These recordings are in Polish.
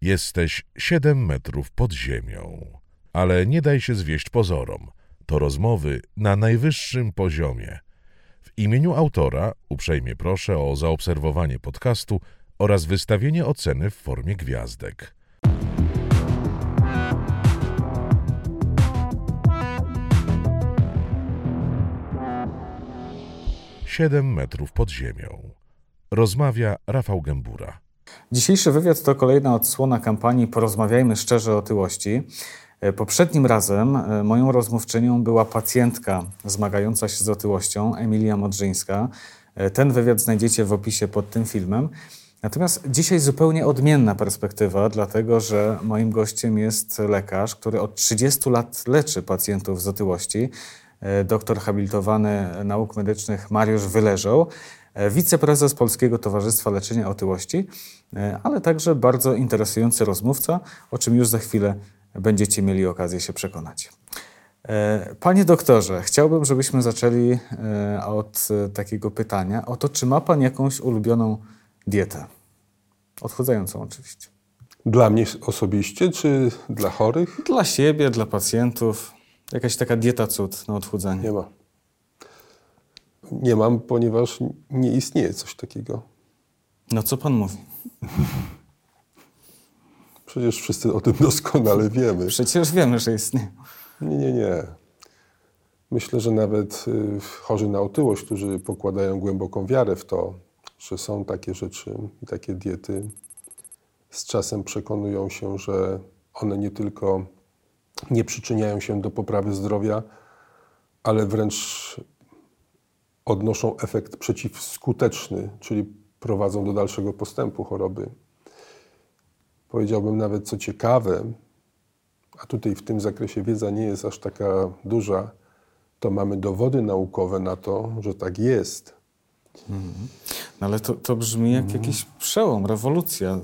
Jesteś siedem metrów pod ziemią. Ale nie daj się zwieść pozorom. To rozmowy na najwyższym poziomie. W imieniu autora uprzejmie proszę o zaobserwowanie podcastu oraz wystawienie oceny w formie gwiazdek. Siedem metrów pod ziemią. Rozmawia Rafał Gębura. Dzisiejszy wywiad to kolejna odsłona kampanii Porozmawiajmy szczerze o otyłości. E, Poprzednim razem e, moją rozmówczynią była pacjentka zmagająca się z otyłością, Emilia Modrzyńska. E, Ten wywiad znajdziecie w opisie pod tym filmem. Natomiast dzisiaj zupełnie odmienna perspektywa, dlatego że moim gościem jest lekarz, który od 30 lat leczy pacjentów z otyłości, doktor habilitowany nauk medycznych Mariusz Wyleżał, wiceprezes Polskiego Towarzystwa Leczenia Otyłości, e, ale także bardzo interesujący rozmówca, o czym już za chwilę będziecie mieli okazję się przekonać. E, Panie doktorze, chciałbym, żebyśmy zaczęli e, od e, takiego pytania o to, czy ma Pan jakąś ulubioną dietę? Odchudzającą oczywiście. Dla mnie osobiście, czy dla chorych? Dla siebie, dla pacjentów. Jakaś taka dieta cud na odchudzanie. Nie ma. Nie mam, ponieważ nie istnieje coś takiego. No co Pan mówi? Przecież wszyscy o tym doskonale wiemy. Przecież wiemy, że istnieje. Nie, nie, nie. Myślę, że nawet y, chorzy na otyłość, którzy pokładają głęboką wiarę w to, że są takie rzeczy i takie diety, z czasem przekonują się, że one nie tylko nie przyczyniają się do poprawy zdrowia, ale wręcz odnoszą efekt przeciwskuteczny, czyli prowadzą do dalszego postępu choroby. Powiedziałbym nawet, co ciekawe, a tutaj w tym zakresie wiedza nie jest aż taka duża, to mamy dowody naukowe na to, że tak jest. No ale to, to brzmi jak jakiś przełom, rewolucja.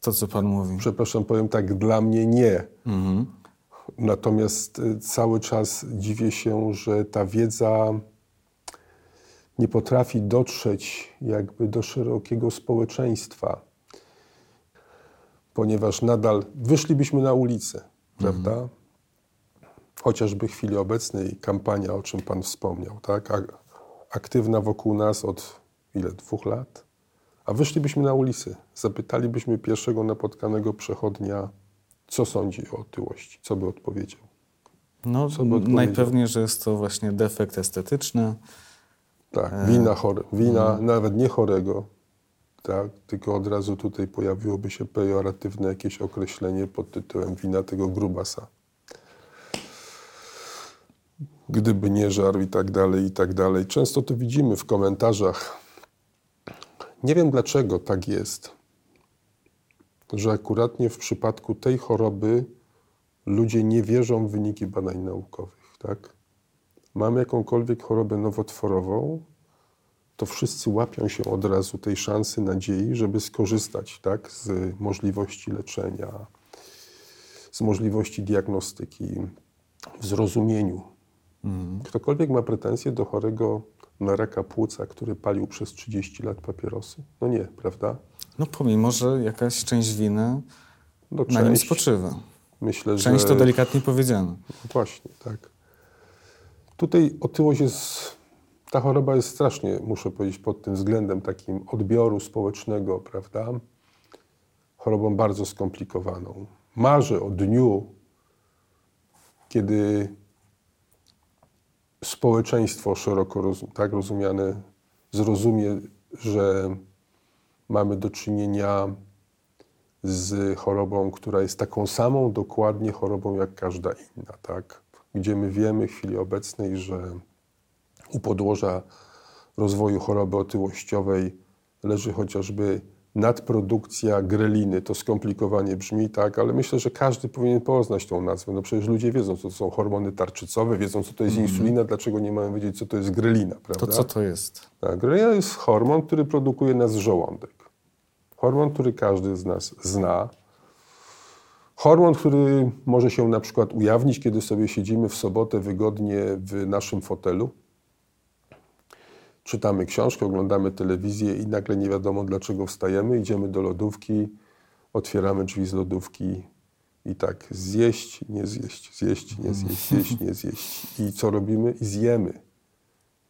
To, co Pan mówi. Przepraszam, powiem tak, dla mnie nie. Natomiast y, cały czas dziwię się, że ta wiedza nie potrafi dotrzeć jakby do szerokiego społeczeństwa, ponieważ nadal wyszlibyśmy na ulicę, prawda? Chociażby w chwili obecnej kampania, o czym Pan wspomniał, tak? Aktywna wokół nas od ile? Dwóch lat? A wyszlibyśmy na ulicę, zapytalibyśmy pierwszego napotkanego przechodnia, co sądzi o otyłości, co by odpowiedział. No, Co by odpowiedział? najpewniej, że jest to właśnie defekt estetyczny. Tak, wina, chore, wina nawet nie chorego, tak, tylko od razu tutaj pojawiłoby się pejoratywne jakieś określenie pod tytułem wina tego grubasa. Gdyby nie żarł i tak dalej, i tak dalej. Często to widzimy w komentarzach. Nie wiem dlaczego tak jest, że akuratnie w przypadku tej choroby ludzie nie wierzą w wyniki badań naukowych, tak? Mamy jakąkolwiek chorobę nowotworową, to wszyscy łapią się od razu tej szansy, nadziei, żeby skorzystać tak, z możliwości leczenia, z możliwości diagnostyki, w zrozumieniu. Ktokolwiek ma pretensje do chorego na raka płuca, który palił przez 30 lat papierosy? No nie, prawda? No pomimo, że jakaś część winy No, na nim część, spoczywa. Myślę, Część że... to delikatnie powiedziane. Właśnie, tak. Tutaj otyłość jest, ta choroba jest strasznie, muszę powiedzieć, pod tym względem takim odbioru społecznego, prawda? Chorobą bardzo skomplikowaną. Marzę o dniu, kiedy społeczeństwo szeroko tak rozumiane zrozumie, że mamy do czynienia z chorobą, która jest taką samą dokładnie chorobą jak każda inna, tak? Gdzie my wiemy w chwili obecnej, że u podłoża rozwoju choroby otyłościowej leży chociażby nadprodukcja greliny. To skomplikowanie brzmi tak, ale myślę, że każdy powinien poznać tą nazwę. No przecież ludzie wiedzą, co to są hormony tarczycowe, wiedzą, co to jest insulina, dlaczego nie mają wiedzieć, co to jest grelina, prawda? To co to jest? Tak, grelina jest hormon, który produkuje nas żołądek. Hormon, który każdy z nas zna. Hormon, który może się na przykład ujawnić, kiedy sobie siedzimy w sobotę wygodnie w naszym fotelu. Czytamy książkę, oglądamy telewizję i nagle nie wiadomo dlaczego wstajemy, idziemy do lodówki, otwieramy drzwi z lodówki i tak zjeść, nie zjeść, zjeść, nie zjeść, zjeść, nie zjeść. I co robimy? I zjemy.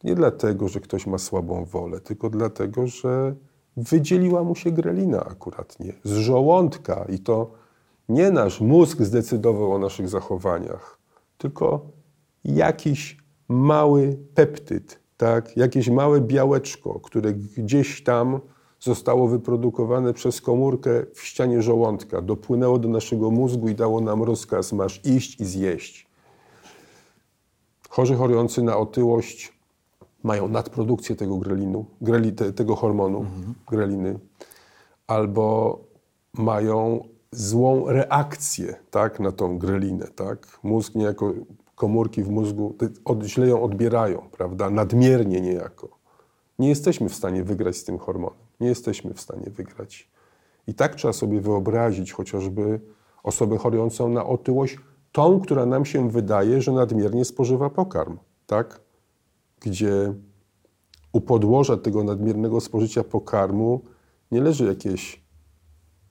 Nie dlatego, że ktoś ma słabą wolę, tylko dlatego, że wydzieliła mu się grelina akuratnie z żołądka i to nie nasz mózg zdecydował o naszych zachowaniach, tylko jakiś mały peptyd, tak? jakieś małe białeczko, które gdzieś tam zostało wyprodukowane przez komórkę w ścianie żołądka, dopłynęło do naszego mózgu i dało nam rozkaz: masz iść i zjeść. Chorzy chorujący na otyłość mają nadprodukcję tego grelinu, greli, te, tego hormonu, mhm. greliny, albo mają złą reakcję tak, na tą grelinę. Tak? Mózg niejako, komórki w mózgu od, źle ją odbierają, prawda? nadmiernie niejako. Nie jesteśmy w stanie wygrać z tym hormonem. Nie jesteśmy w stanie wygrać. I tak trzeba sobie wyobrazić chociażby osobę chorującą na otyłość, tą, która nam się wydaje, że nadmiernie spożywa pokarm, tak? Gdzie u podłoża tego nadmiernego spożycia pokarmu nie leży jakieś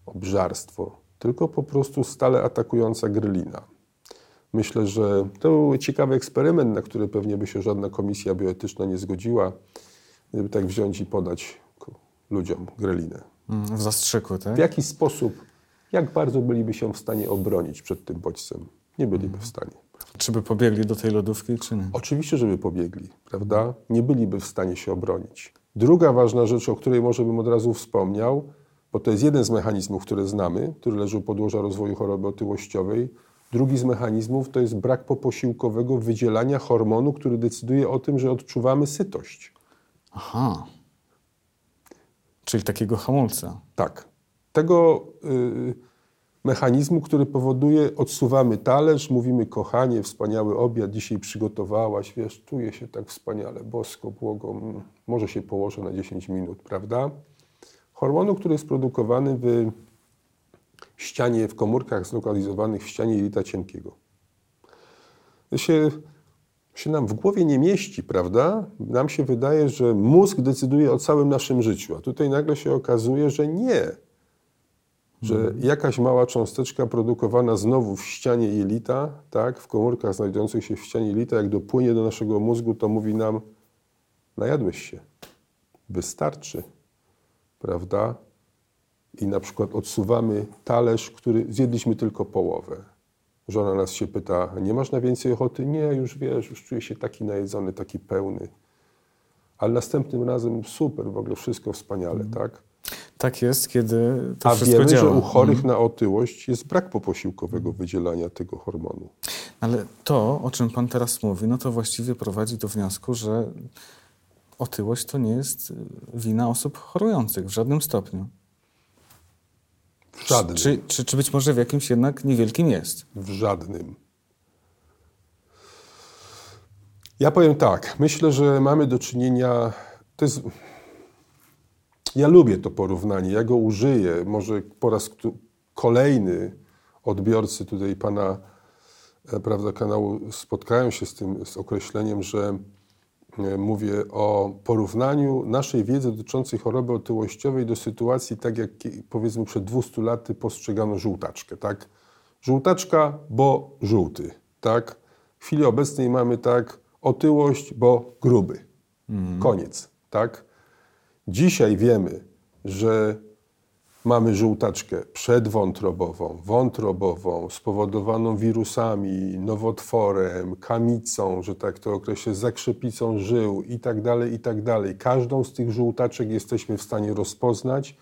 obżarstwo, tylko po prostu stale atakująca grylina. Myślę, że to był ciekawy eksperyment, na który pewnie by się żadna komisja bioetyczna nie zgodziła, gdyby tak wziąć i podać ludziom grelinę. Mm, w zastrzyku, tak? W jaki sposób, jak bardzo byliby się w stanie obronić przed tym bodźcem? Nie byliby w stanie. Czy by pobiegli do tej lodówki, czy nie? Oczywiście, żeby pobiegli, prawda? Nie byliby w stanie się obronić. Druga ważna rzecz, o której może bym od razu wspomniał, bo to jest jeden z mechanizmów, które znamy, który leży u podłoża rozwoju choroby otyłościowej. Drugi z mechanizmów to jest brak poposiłkowego wydzielania hormonu, który decyduje o tym, że odczuwamy sytość. Aha. Czyli takiego hamulca. Tak. Tego y, mechanizmu, który powoduje, odsuwamy talerz, mówimy, kochanie, wspaniały obiad dzisiaj przygotowałaś, wiesz, czuję się tak wspaniale, bosko, błogo, mm, może się położę na 10 minut, prawda? Hormonu, który jest produkowany w ścianie, w komórkach zlokalizowanych w ścianie jelita cienkiego. To się się nam w głowie nie mieści, prawda? Nam się wydaje, że mózg decyduje o całym naszym życiu, a tutaj nagle się okazuje, że nie. Że mhm. jakaś mała cząsteczka produkowana znowu w ścianie jelita, tak, w komórkach znajdujących się w ścianie jelita, jak dopłynie do naszego mózgu, to mówi nam, najadłeś się, wystarczy, prawda? I na przykład odsuwamy talerz, który zjedliśmy tylko połowę Żona nas się pyta, nie masz na więcej ochoty? Nie, już wiesz, już czuję się taki najedzony, taki pełny. Ale następnym razem super, w ogóle wszystko wspaniale, mm. tak? Tak jest, kiedy to A wszystko wiemy, działa. że u chorych mm. na otyłość jest brak poposiłkowego wydzielania tego hormonu. Ale to, o czym Pan teraz mówi, no to właściwie prowadzi do wniosku, że otyłość to nie jest wina osób chorujących w żadnym stopniu. W żadnym. Czy, czy, czy być może w jakimś jednak niewielkim jest? W żadnym. Ja powiem tak. Myślę, że mamy do czynienia. To jest. Ja lubię to porównanie. Ja go użyję. Może po raz kolejny odbiorcy tutaj pana e, prawda, kanału spotkają się z tym z określeniem, że mówię o porównaniu naszej wiedzy dotyczącej choroby otyłościowej do sytuacji, tak jak powiedzmy przed 200 laty postrzegano żółtaczkę, tak? Żółtaczka, bo żółty, tak? W chwili obecnej mamy tak otyłość, bo gruby. Mm. Koniec, tak? Dzisiaj wiemy, że Mamy żółtaczkę przedwątrobową, wątrobową, spowodowaną wirusami, nowotworem, kamicą, że tak to określę, zakrzepicą żył i tak dalej, i tak dalej. Każdą z tych żółtaczek jesteśmy w stanie rozpoznać,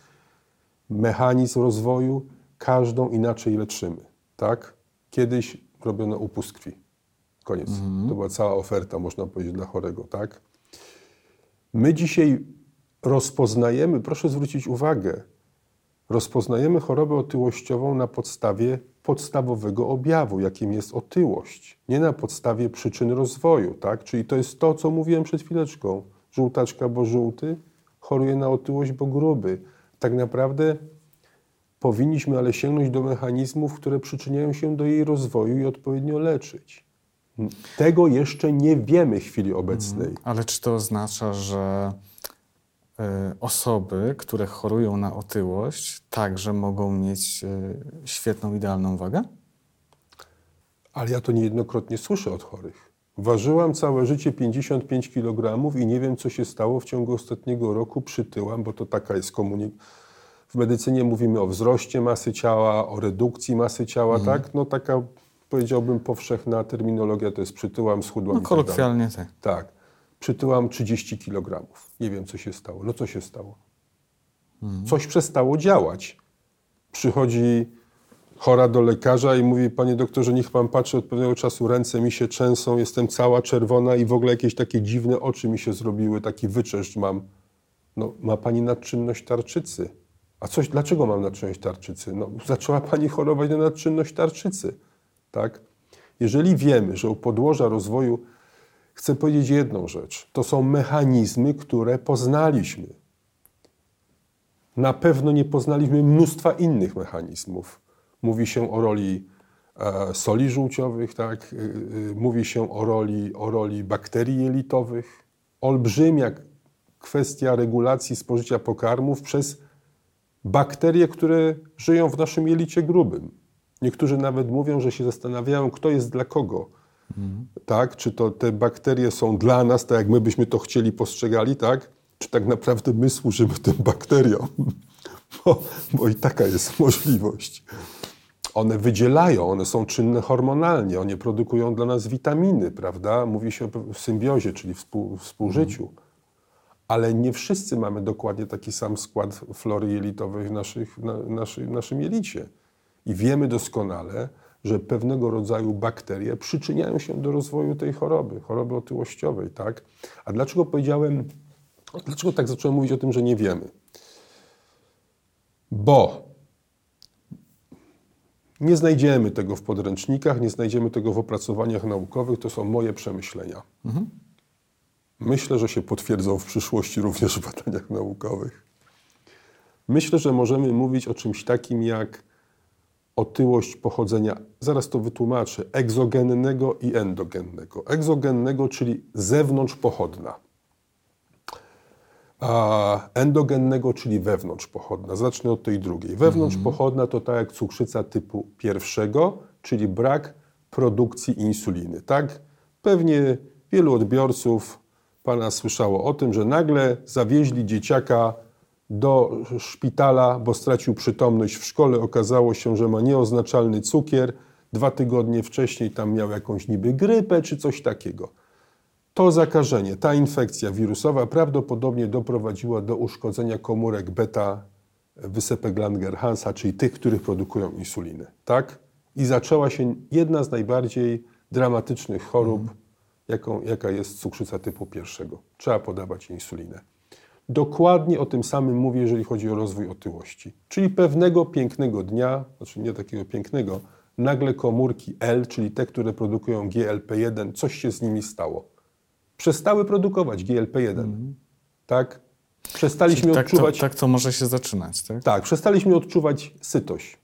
mechanizm rozwoju, każdą inaczej leczymy, tak? Kiedyś robiono upust krwi. Koniec. Mhm. To była cała oferta, można powiedzieć, dla chorego, tak? My dzisiaj rozpoznajemy, proszę zwrócić uwagę, rozpoznajemy chorobę otyłościową na podstawie podstawowego objawu, jakim jest otyłość, nie na podstawie przyczyn rozwoju, tak? Czyli to jest to, co mówiłem przed chwileczką. Żółtaczka, bo żółty, choruje na otyłość, bo gruby. Tak naprawdę powinniśmy ale sięgnąć do mechanizmów, które przyczyniają się do jej rozwoju i odpowiednio leczyć. Tego jeszcze nie wiemy w chwili obecnej. Ale czy to oznacza, że osoby, które chorują na otyłość, także mogą mieć e, świetną, idealną wagę? Ale ja to niejednokrotnie słyszę od chorych. Ważyłam całe życie 55 kg i nie wiem, co się stało w ciągu ostatniego roku. Przytyłam, bo to taka jest komunikacja. W medycynie mówimy o wzroście masy ciała, o redukcji masy ciała, Mhm. tak? No taka, powiedziałbym, powszechna terminologia to jest przytyłam, schudłam No tak kolokwialnie tak. Tak. Przytyłam 30 kg. Nie wiem, co się stało. No co się stało? Coś przestało działać. Przychodzi chora do lekarza i mówi, panie doktorze, niech pan patrzy, od pewnego czasu ręce mi się trzęsą, jestem cała czerwona i w ogóle jakieś takie dziwne oczy mi się zrobiły, taki wyczeszcz mam. No, ma pani nadczynność tarczycy. A coś, dlaczego mam nadczynność tarczycy? No, zaczęła pani chorować na nadczynność tarczycy. Tak? Jeżeli wiemy, że u podłoża rozwoju chcę powiedzieć jedną rzecz. To są mechanizmy, które poznaliśmy. Na pewno nie poznaliśmy mnóstwa innych mechanizmów. Mówi się o roli e, soli żółciowych, tak? Y, y, mówi się o roli, o roli bakterii jelitowych. Olbrzymia kwestia regulacji spożycia pokarmów przez bakterie, które żyją w naszym jelicie grubym. Niektórzy nawet mówią, że się zastanawiają, kto jest dla kogo. Tak? Czy to te bakterie są dla nas, tak jak my byśmy to chcieli, postrzegali, tak? Czy tak naprawdę my służymy tym bakteriom? Bo, bo i taka jest możliwość. One wydzielają, one są czynne hormonalnie, one produkują dla nas witaminy, prawda? Mówi się o symbiozie, czyli współ, współżyciu. Ale nie wszyscy mamy dokładnie taki sam skład flory jelitowej w naszych, na, naszy, naszym jelicie. I wiemy doskonale, że pewnego rodzaju bakterie przyczyniają się do rozwoju tej choroby, choroby otyłościowej, tak? A dlaczego powiedziałem, dlaczego tak zacząłem mówić o tym, że nie wiemy? Bo nie znajdziemy tego w podręcznikach, nie znajdziemy tego w opracowaniach naukowych, to są moje przemyślenia. Myślę, że się potwierdzą w przyszłości również w badaniach naukowych. Myślę, że możemy mówić o czymś takim jak otyłość pochodzenia, zaraz to wytłumaczę, egzogennego i endogennego. Egzogennego, czyli zewnątrz pochodna, a endogennego, czyli wewnątrz pochodna. Zacznę od tej drugiej. Wewnątrz pochodna to tak jak cukrzyca typu pierwszego, czyli brak produkcji insuliny. Tak? Pewnie wielu odbiorców pana słyszało o tym, że nagle zawieźli dzieciaka do szpitala, bo stracił przytomność w szkole. Okazało się, że ma nieoznaczalny cukier. Dwa tygodnie wcześniej tam miał jakąś niby grypę czy coś takiego. To zakażenie, ta infekcja wirusowa prawdopodobnie doprowadziła do uszkodzenia komórek beta wysepek Langerhansa, czyli tych, których produkują insulinę. Tak? I zaczęła się jedna z najbardziej dramatycznych chorób, jaką, jaka jest cukrzyca typu pierwszego. Trzeba podawać insulinę. Dokładnie o tym samym mówię, jeżeli chodzi o rozwój otyłości. Czyli pewnego pięknego dnia, znaczy nie takiego pięknego, nagle komórki L, czyli te, które produkują GLP-1, coś się z nimi stało. Przestały produkować GLP-1. Tak? Przestaliśmy Czyli tak, to, odczuwać. tak to może się zaczynać, tak? Tak, przestaliśmy odczuwać sytość.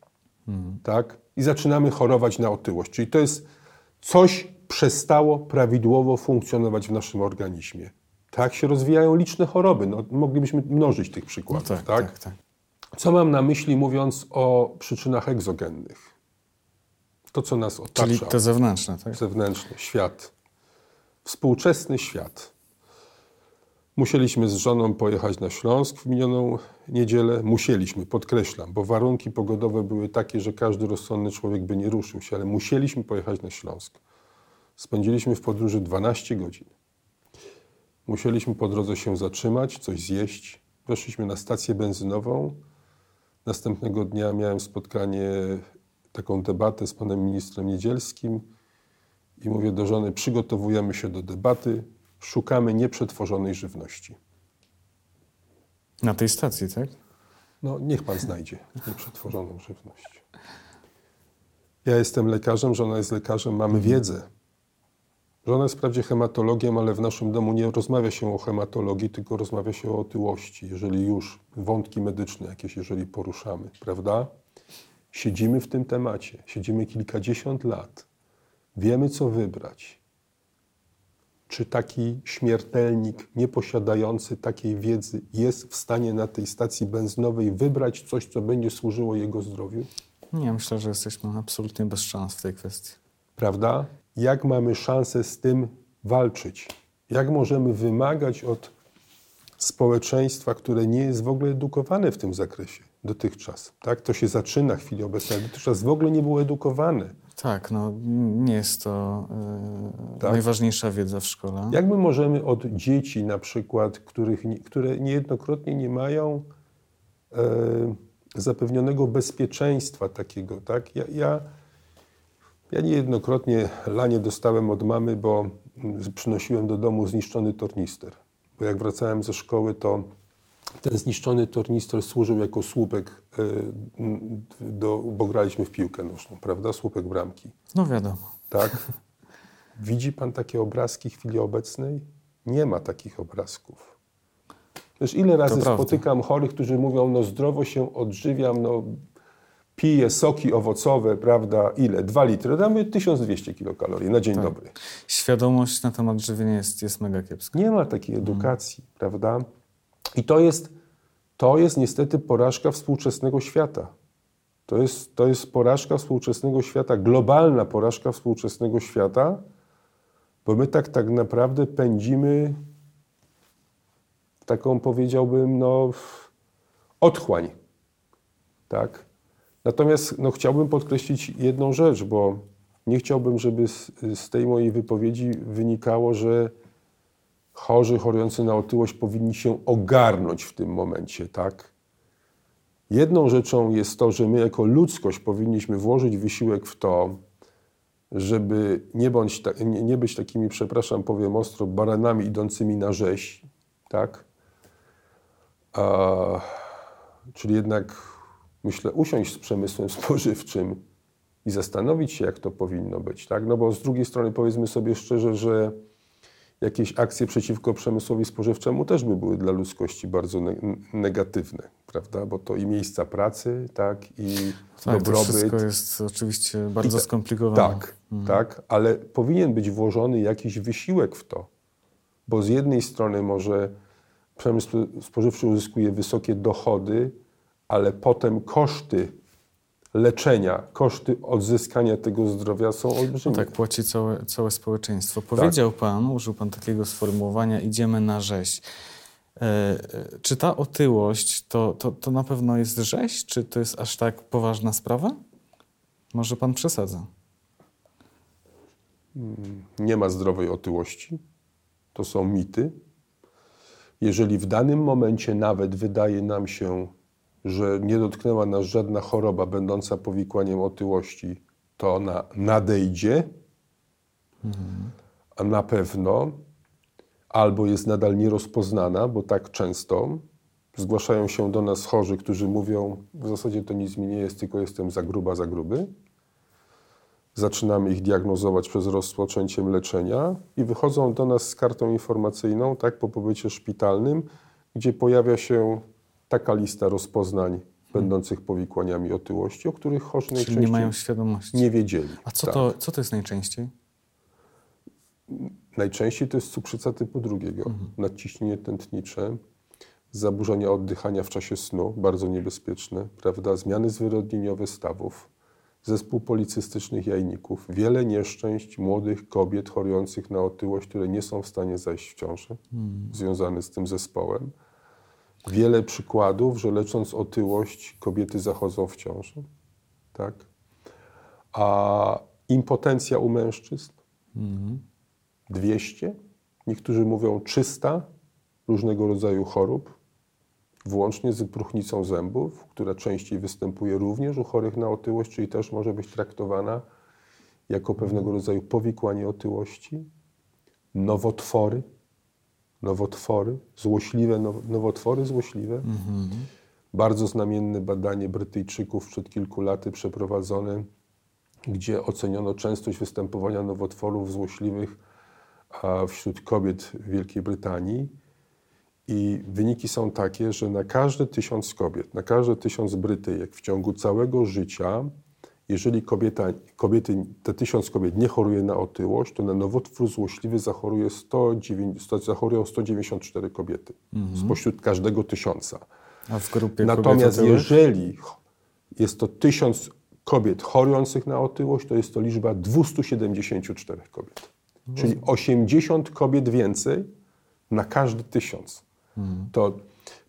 Tak? I zaczynamy chorować na otyłość. Czyli to jest coś przestało prawidłowo funkcjonować w naszym organizmie. Tak się rozwijają liczne choroby. No, moglibyśmy mnożyć tych No przykładów. tak, tak? tak, tak. Co mam na myśli mówiąc o przyczynach egzogennych? To, co nas otacza Czyli te zewnętrzne, tak? zewnętrzny świat, współczesny świat. Musieliśmy z żoną pojechać na Śląsk w minioną niedzielę. Musieliśmy, podkreślam, bo warunki pogodowe były takie, że każdy rozsądny człowiek by nie ruszył się, ale musieliśmy pojechać na Śląsk. Spędziliśmy w podróży 12 godzin. Musieliśmy po drodze się zatrzymać, coś zjeść. Weszliśmy na stację benzynową. Następnego dnia miałem spotkanie, taką debatę z panem ministrem Niedzielskim i mówię do żony, przygotowujemy się do debaty, szukamy nieprzetworzonej żywności. Na tej stacji, tak? No, niech pan znajdzie nieprzetworzoną żywność. Ja jestem lekarzem, żona jest lekarzem, mamy wiedzę. Żona jest wprawdzie hematologiem, ale w naszym domu nie rozmawia się o hematologii, tylko rozmawia się o otyłości, jeżeli już wątki medyczne jakieś, jeżeli poruszamy, prawda? Siedzimy w tym temacie, siedzimy kilkadziesiąt lat, wiemy co wybrać. czy taki śmiertelnik nieposiadający takiej wiedzy jest w stanie na tej stacji benzynowej wybrać coś, co będzie służyło jego zdrowiu? Nie, myślę, że jesteśmy absolutnie bez szans w tej kwestii. Prawda? Jak mamy szansę z tym walczyć? Jak możemy wymagać od społeczeństwa, które nie jest w ogóle edukowane w tym zakresie dotychczas? Tak? To się zaczyna w chwili obecnej, dotychczas w ogóle nie było edukowane. Tak, no nie jest to yy, Tak. najważniejsza wiedza w szkole. Jak my możemy od dzieci na przykład, których, które niejednokrotnie nie mają e, zapewnionego bezpieczeństwa takiego, tak? Ja, ja, ja niejednokrotnie lanie dostałem od mamy, bo przynosiłem do domu zniszczony tornister. Bo jak wracałem ze szkoły, to ten zniszczony tornister służył jako słupek, e, do, bo graliśmy w piłkę nożną, prawda? Słupek bramki. No wiadomo. Tak? Widzi pan takie obrazki w chwili obecnej? Nie ma takich obrazków. Wiesz, ile razy prawda. spotykam chorych, którzy mówią, no zdrowo się odżywiam, no piję soki owocowe, prawda, ile? Dwa litry, damy 1200 kilokalorii na dzień Tak. dobry. Świadomość na temat żywienia jest, jest mega kiepska. Nie ma takiej edukacji, prawda? I to jest, to jest niestety porażka współczesnego świata. To jest, to jest porażka współczesnego świata, globalna porażka współczesnego świata, bo my tak, tak naprawdę pędzimy taką, powiedziałbym, no, otchłań. Tak? Natomiast no, chciałbym podkreślić jedną rzecz, bo nie chciałbym, żeby z, z tej mojej wypowiedzi wynikało, że chorzy chorujący na otyłość powinni się ogarnąć w tym momencie, tak? Jedną rzeczą jest to, że my jako ludzkość powinniśmy włożyć wysiłek w to, żeby nie, bądź ta, nie, nie być takimi, przepraszam, powiem ostro, baranami idącymi na rzeź, tak? A, czyli jednak, myślę, usiąść z przemysłem spożywczym i zastanowić się, jak to powinno być, tak? No bo z drugiej strony powiedzmy sobie szczerze, że jakieś akcje przeciwko przemysłowi spożywczemu też by były dla ludzkości bardzo ne negatywne, prawda? Bo to i miejsca pracy, tak, i Tak, to dobrobyt. wszystko jest oczywiście bardzo ta- skomplikowane. Tak, tak, ale powinien być włożony jakiś wysiłek w to, bo z jednej strony może przemysł spożywczy uzyskuje wysokie dochody, ale potem koszty leczenia, koszty odzyskania tego zdrowia są No olbrzymie. tak, płaci całe, całe społeczeństwo. Powiedział pan, użył pan takiego sformułowania, idziemy na rzeź. E, e, czy ta otyłość to, to, to na pewno jest rzeź? Czy to jest aż tak poważna sprawa? Może pan przesadza? Nie ma zdrowej otyłości. To są mity. Jeżeli w danym momencie nawet wydaje nam się, że nie dotknęła nas żadna choroba będąca powikłaniem otyłości, to ona nadejdzie, a na pewno albo jest nadal nierozpoznana, bo tak często zgłaszają się do nas chorzy, którzy mówią, w zasadzie to nic mi nie jest, tylko jestem za gruba, za gruby. Zaczynamy ich diagnozować przez rozpoczęciem leczenia i wychodzą do nas z kartą informacyjną, tak, po pobycie szpitalnym, gdzie pojawia się taka lista rozpoznań będących powikłaniami otyłości, o których chorzy Czyli najczęściej nie mają świadomości. nie wiedzieli. A co, Tak. to, co to jest najczęściej? Najczęściej to jest cukrzyca typu drugiego, Mhm. nadciśnienie tętnicze, zaburzenia oddychania w czasie snu, bardzo niebezpieczne, prawda? zmiany zwyrodnieniowe stawów, zespół policystycznych jajników, wiele nieszczęść młodych kobiet chorujących na otyłość, które nie są w stanie zajść w ciążę, Hmm. związane z tym zespołem. Wiele przykładów, że lecząc otyłość kobiety zachodzą w ciążę. Tak? A impotencja u mężczyzn 200, niektórzy mówią 300 różnego rodzaju chorób, włącznie z próchnicą zębów, która częściej występuje również u chorych na otyłość, czyli też może być traktowana jako pewnego rodzaju powikłanie otyłości. Nowotwory, nowotwory, złośliwe now- nowotwory złośliwe. Bardzo znamienne badanie Brytyjczyków przed kilku laty przeprowadzone, gdzie oceniono częstość występowania nowotworów złośliwych wśród kobiet w Wielkiej Brytanii. I wyniki są takie, że na każde tysiąc kobiet, na każde tysiąc Brytyjek w ciągu całego życia jeżeli kobieta, kobiety, te tysiąc kobiet nie choruje na otyłość, to na nowotwór złośliwy zachoruje 109, 100, zachorują 194 kobiety spośród każdego tysiąca. A w grupie Natomiast jeżeli jest to tysiąc kobiet chorujących na otyłość, to jest to liczba 274 kobiet. Czyli 80 kobiet więcej na każdy tysiąc. To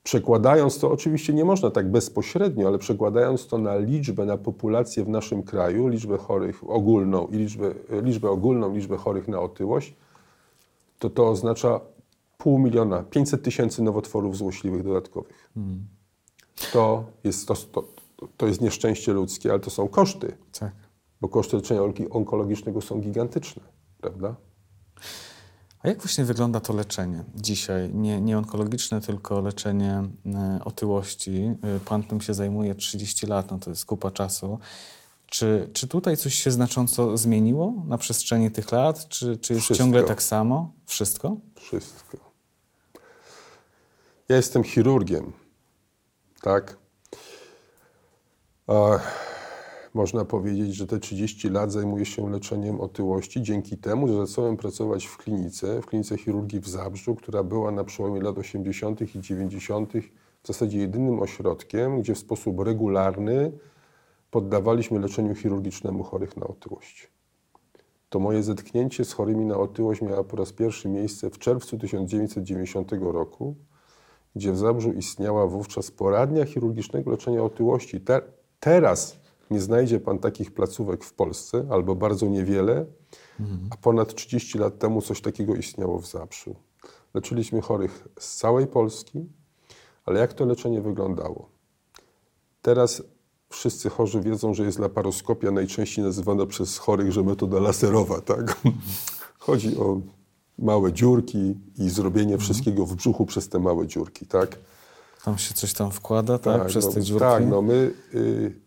przekładając to, oczywiście nie można tak bezpośrednio, ale przekładając to na liczbę, na populację w naszym kraju, liczbę chorych ogólną i liczbę, liczbę ogólną, liczbę chorych na otyłość, to to oznacza pół miliona, 500 tysięcy nowotworów złośliwych dodatkowych. To, jest, to, to, to jest nieszczęście ludzkie, ale to są koszty, Tak. bo koszty leczenia onkologicznego są gigantyczne, prawda? A jak właśnie wygląda to leczenie dzisiaj? Nie, nie onkologiczne, tylko leczenie e, otyłości. E, Pan tym się zajmuje 30 lat, no to jest kupa czasu. Czy, czy tutaj coś się znacząco zmieniło na przestrzeni tych lat? Czy, czy jest Wszystko. ciągle tak samo? Wszystko? Wszystko. Ja jestem chirurgiem, tak? A można powiedzieć, że te 30 lat zajmuję się leczeniem otyłości dzięki temu, że zacząłem pracować w klinice, w klinice chirurgii w Zabrzu, która była na przełomie lat 80. i 90. w zasadzie jedynym ośrodkiem, gdzie w sposób regularny poddawaliśmy leczeniu chirurgicznemu chorych na otyłość. To moje zetknięcie z chorymi na otyłość miało po raz pierwszy miejsce w czerwcu 1990 roku, gdzie w Zabrzu istniała wówczas poradnia chirurgicznego leczenia otyłości. Te, teraz nie znajdzie pan takich placówek w Polsce, albo bardzo niewiele, a ponad 30 lat temu coś takiego istniało w Zabrzu. Leczyliśmy chorych z całej Polski, ale jak to leczenie wyglądało? Teraz wszyscy chorzy wiedzą, że jest laparoskopia najczęściej nazywana przez chorych, że metoda laserowa, tak? Chodzi o małe dziurki i zrobienie wszystkiego w brzuchu przez te małe dziurki, tak? Tam się coś tam wkłada, tak? Przez no, te dziurki? Tak, no my y,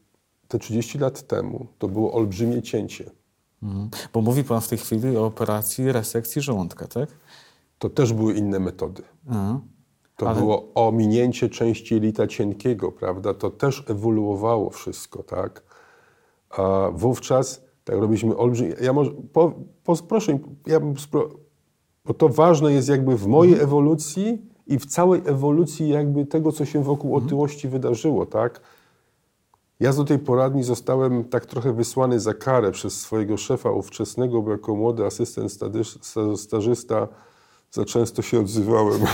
te 30 lat temu to było olbrzymie cięcie. Mhm. Bo mówi Pan w tej chwili o operacji resekcji żołądka, tak? To też były inne metody. Aha. To Ale- było ominięcie części jelita cienkiego, prawda? To też ewoluowało wszystko, tak? A wówczas tak robiliśmy olbrzymie... Ja może... Po, po, proszę, ja bym... Spro... Bo to ważne jest jakby w mojej ewolucji i w całej ewolucji jakby tego, co się wokół otyłości wydarzyło, tak? Ja do tej poradni zostałem tak trochę wysłany za karę przez swojego szefa ówczesnego, bo jako młody asystent stażysta za często się odzywałem.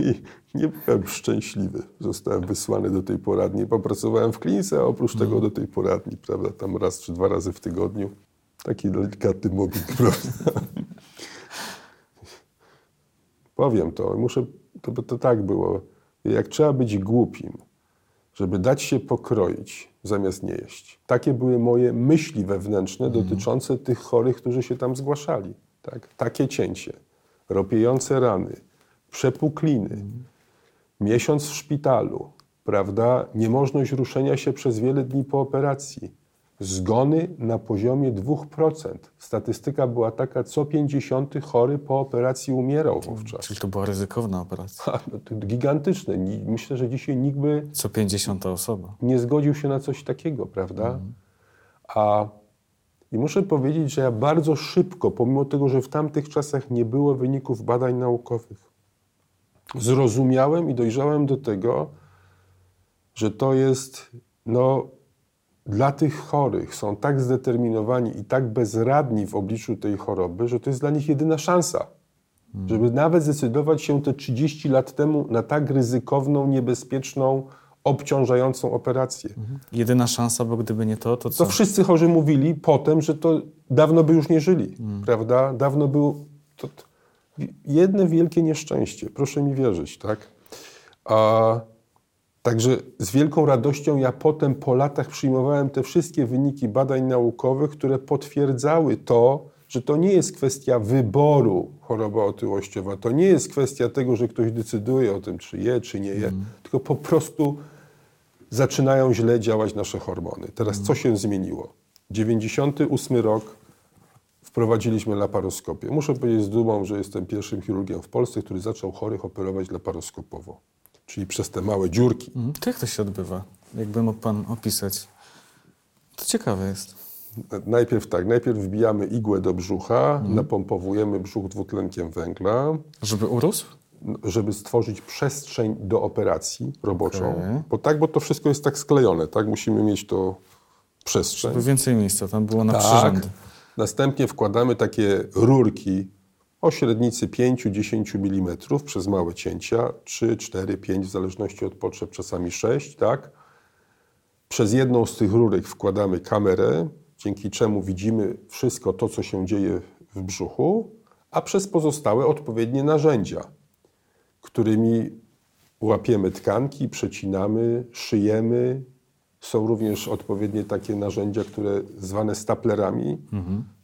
I nie byłem szczęśliwy. Zostałem wysłany do tej poradni. Popracowałem w klinice, a oprócz tego do tej poradni, prawda, tam raz czy dwa razy w tygodniu. Taki delikatny mobbing, prawda. Powiem to, muszę, to, to tak było. Jak trzeba być głupim, żeby dać się pokroić zamiast nie jeść. Takie były moje myśli wewnętrzne dotyczące tych chorych, którzy się tam zgłaszali. Tak? Takie cięcie, ropiejące rany, przepukliny, miesiąc w szpitalu, prawda? Niemożność ruszenia się przez wiele dni po operacji. Zgony na poziomie 2%. Statystyka była taka, co 50 chory po operacji umierał wówczas. Czyli to była ryzykowna operacja. Ha, no gigantyczne. Myślę, że dzisiaj nikt by Co 50 osoba. nie zgodził się na coś takiego, prawda? A i muszę powiedzieć, że ja bardzo szybko, pomimo tego, że w tamtych czasach nie było wyników badań naukowych, zrozumiałem i dojrzałem do tego, że to jest no, dla tych chorych, są tak zdeterminowani i tak bezradni w obliczu tej choroby, że to jest dla nich jedyna szansa. Żeby nawet zdecydować się te 30 lat temu na tak ryzykowną, niebezpieczną, obciążającą operację. Jedyna szansa, bo gdyby nie to, to co? To wszyscy chorzy mówili potem, że to dawno by już nie żyli, prawda? Dawno był to, jedno wielkie nieszczęście, proszę mi wierzyć, tak? A, także z wielką radością ja potem po latach przyjmowałem te wszystkie wyniki badań naukowych, które potwierdzały to, że to nie jest kwestia wyboru choroba otyłościowa, to nie jest kwestia tego, że ktoś decyduje o tym, czy je, czy nie je, tylko po prostu zaczynają źle działać nasze hormony. Teraz co się zmieniło? 98 rok wprowadziliśmy laparoskopię. Muszę powiedzieć z dumą, że jestem pierwszym chirurgiem w Polsce, który zaczął chorych operować laparoskopowo. Czyli przez te małe dziurki. Mhm. To jak to się odbywa? jakby mógł Pan opisać? To ciekawe jest. Najpierw tak, najpierw wbijamy igłę do brzucha, napompowujemy brzuch dwutlenkiem węgla, Żeby urósł? żeby stworzyć przestrzeń do operacji roboczą. Okej. Bo tak, bo to wszystko jest tak sklejone, tak? Musimy mieć to przestrzeń. By więcej miejsca tam było na Tak. przyrządy. Następnie wkładamy takie rurki o średnicy 5-10 mm przez małe cięcia, 3, 4, 5 w zależności od potrzeb, czasami 6, tak? Przez jedną z tych rurek wkładamy kamerę, dzięki czemu widzimy wszystko to, co się dzieje w brzuchu, a przez pozostałe odpowiednie narzędzia, którymi łapiemy tkanki, przecinamy, szyjemy. Są również odpowiednie takie narzędzia, które zwane staplerami.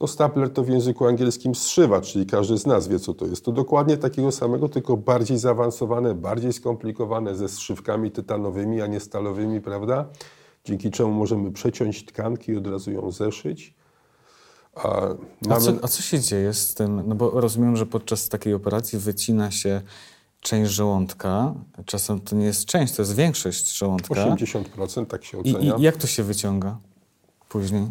No stapler to w języku angielskim zszywa, czyli każdy z nas wie, co to jest. To dokładnie takiego samego, tylko bardziej zaawansowane, bardziej skomplikowane, ze zszywkami tytanowymi, a nie stalowymi, prawda? Dzięki czemu możemy przeciąć tkanki i od razu ją zeszyć. A A mamy... co, a co się dzieje z tym? No bo rozumiem, że podczas takiej operacji wycina się część żołądka. Czasem to nie jest część, to jest większość żołądka. 80% tak się I, ocenia. I jak to się wyciąga później?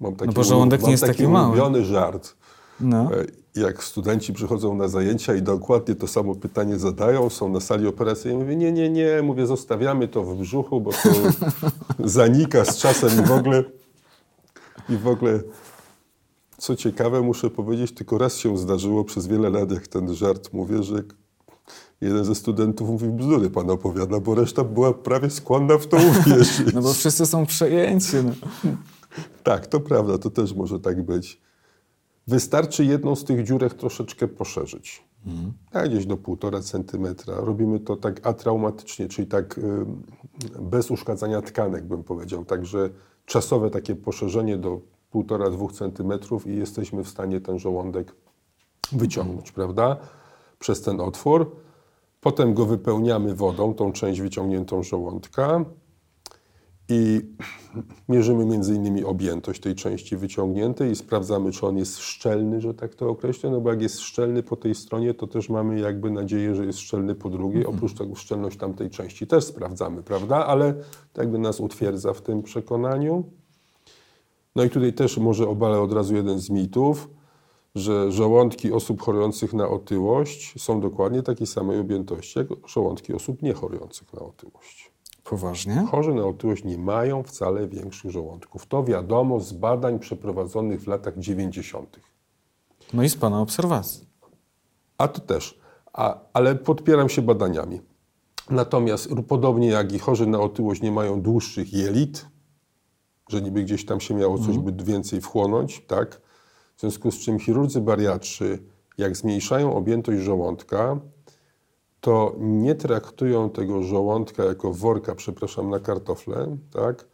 Mam taki, No bo żołądek mam nie jest taki taki mały. ulubiony żart. No. E, Jak studenci przychodzą na zajęcia i dokładnie to samo pytanie zadają, są na sali operacyjnej, mówię, nie, nie, nie, mówię, zostawiamy to w brzuchu, bo to zanika z czasem i w ogóle, i w ogóle, co ciekawe, muszę powiedzieć, tylko raz się zdarzyło przez wiele lat, jak ten żart mówię, że jeden ze studentów mówi, bzdury pan opowiada, bo reszta była prawie skłonna w to uwierzyć. no bo wszyscy są przejęci. No. Tak, to prawda, to też może tak być. Wystarczy jedną z tych dziurek troszeczkę poszerzyć. A gdzieś do 1,5 centymetra. Robimy to tak atraumatycznie, czyli tak y, bez uszkadzania tkanek, bym powiedział. Także czasowe takie poszerzenie do 1,5-2 centymetrów i jesteśmy w stanie ten żołądek wyciągnąć, prawda? Przez ten otwór. Potem go wypełniamy wodą, tą część wyciągniętą żołądka i mierzymy między innymi objętość tej części wyciągniętej i sprawdzamy, czy on jest szczelny, że tak to określę, no bo jak jest szczelny po tej stronie, to też mamy jakby nadzieję, że jest szczelny po drugiej. Oprócz tego szczelność tamtej części też sprawdzamy, prawda? Ale to jakby nas utwierdza w tym przekonaniu. No i tutaj też może obalę od razu jeden z mitów, że żołądki osób chorujących na otyłość są dokładnie takiej samej objętości jak żołądki osób niechorujących na otyłość. Poważnie? Chorzy na otyłość nie mają wcale większych żołądków. To wiadomo z badań przeprowadzonych w latach 90. No i z Pana obserwacji. A to też. A, ale podpieram się badaniami. Natomiast podobnie jak i chorzy na otyłość nie mają dłuższych jelit, że niby gdzieś tam się miało coś by więcej wchłonąć, tak? W związku z czym chirurdzy bariatrzy, jak zmniejszają objętość żołądka, to nie traktują tego żołądka jako worka, przepraszam, na kartofle, tak?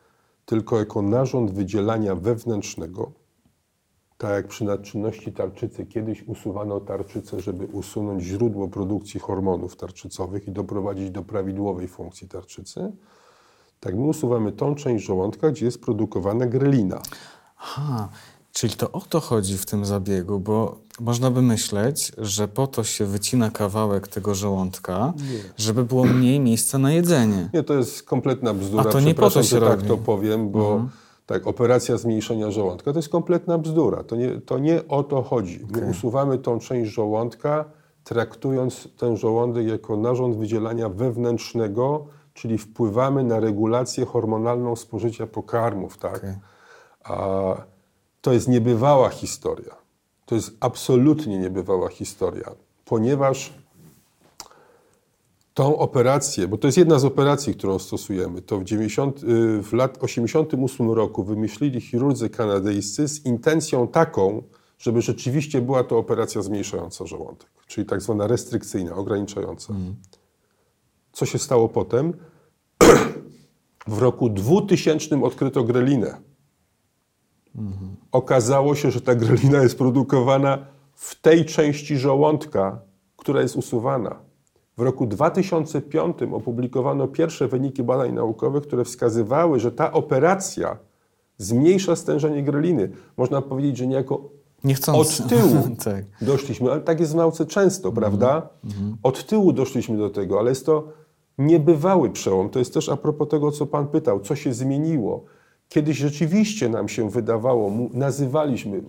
tylko jako narząd wydzielania wewnętrznego. Tak jak przy nadczynności tarczycy kiedyś usuwano tarczycę, żeby usunąć źródło produkcji hormonów tarczycowych i doprowadzić do prawidłowej funkcji tarczycy, tak my usuwamy tą część żołądka, gdzie jest produkowana grelina. Aha, czyli to o to chodzi w tym zabiegu, bo można by myśleć, że po to się wycina kawałek tego żołądka, żeby było mniej miejsca na jedzenie. Nie, to jest kompletna bzdura. A to nie po to się tak robi. Mhm. to powiem, bo tak, operacja zmniejszenia żołądka to jest kompletna bzdura. To nie, to nie o to chodzi. My usuwamy tą część żołądka, traktując ten żołądek jako narząd wydzielania wewnętrznego, czyli wpływamy na regulację hormonalną spożycia pokarmów. Tak? Okej. A to jest niebywała historia. To jest absolutnie niebywała historia, ponieważ tą operację, bo to jest jedna z operacji, którą stosujemy, to w, 90, y, w lat 88 roku wymyślili chirurdzy kanadyjscy z intencją taką, żeby rzeczywiście była to operacja zmniejszająca żołądek, czyli tak zwana restrykcyjna, ograniczająca. Co się stało potem? w roku 2000 odkryto grelinę. Okazało się, że ta grelina jest produkowana w tej części żołądka, która jest usuwana. W roku 2005 opublikowano pierwsze wyniki badań naukowych, które wskazywały, że ta operacja zmniejsza stężenie greliny. Można powiedzieć, że niejako Niechcący. od tyłu tak. doszliśmy, ale tak jest w nauce często, prawda? Od tyłu doszliśmy do tego, ale jest to Niebywały przełom. To jest też a propos tego, co Pan pytał, co się zmieniło. Kiedyś rzeczywiście nam się wydawało, nazywaliśmy,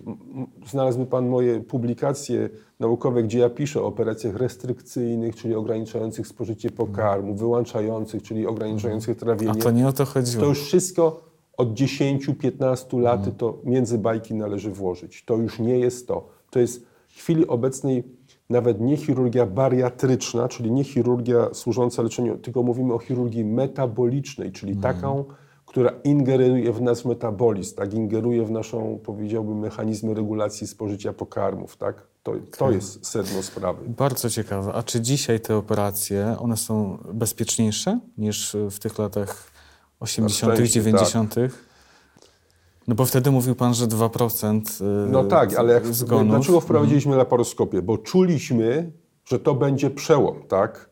znalazłby Pan moje publikacje naukowe, gdzie ja piszę o operacjach restrykcyjnych, czyli ograniczających spożycie pokarmu, wyłączających, czyli ograniczających trawienie. A to nie o to chodziło. To już wszystko od 10-15 lat to między bajki należy włożyć. To już nie jest to. To jest w chwili obecnej nawet nie chirurgia bariatryczna, czyli nie chirurgia służąca leczeniu, tylko mówimy o chirurgii metabolicznej, czyli taką, która ingeruje w nasz metabolizm, tak, ingeruje w naszą, powiedziałbym, mechanizmy regulacji spożycia pokarmów, tak? To, to jest sedno sprawy. Bardzo ciekawe. A czy dzisiaj te operacje, one są bezpieczniejsze niż w tych latach 80., szczęście, 90.? No bo wtedy mówił pan, że 2% y, No tak, ale jak, zgonów. dlaczego wprowadziliśmy laparoskopię? Bo czuliśmy, że to będzie przełom, tak?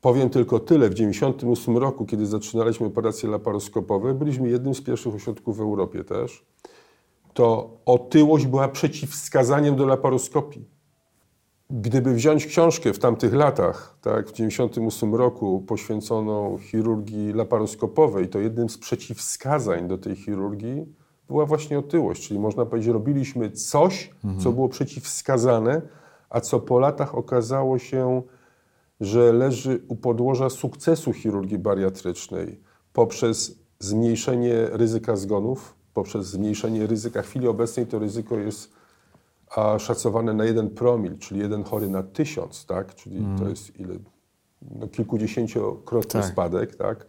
Powiem tylko tyle. W 1998 roku, kiedy zaczynaliśmy operacje laparoskopowe, byliśmy jednym z pierwszych ośrodków w Europie też, to otyłość była przeciwwskazaniem do laparoskopii. Gdyby wziąć książkę w tamtych latach, tak, w 1998 roku poświęconą chirurgii laparoskopowej, to jednym z przeciwwskazań do tej chirurgii była właśnie otyłość. Czyli można powiedzieć, robiliśmy coś, co było przeciwwskazane, a co po latach okazało się, że leży u podłoża sukcesu chirurgii bariatrycznej poprzez zmniejszenie ryzyka zgonów, poprzez zmniejszenie ryzyka. W chwili obecnej to ryzyko jest szacowane na jeden promil, czyli jeden chory na tysiąc, tak? czyli to jest ile? No, kilkudziesięciokrotny Tak. spadek. Tak?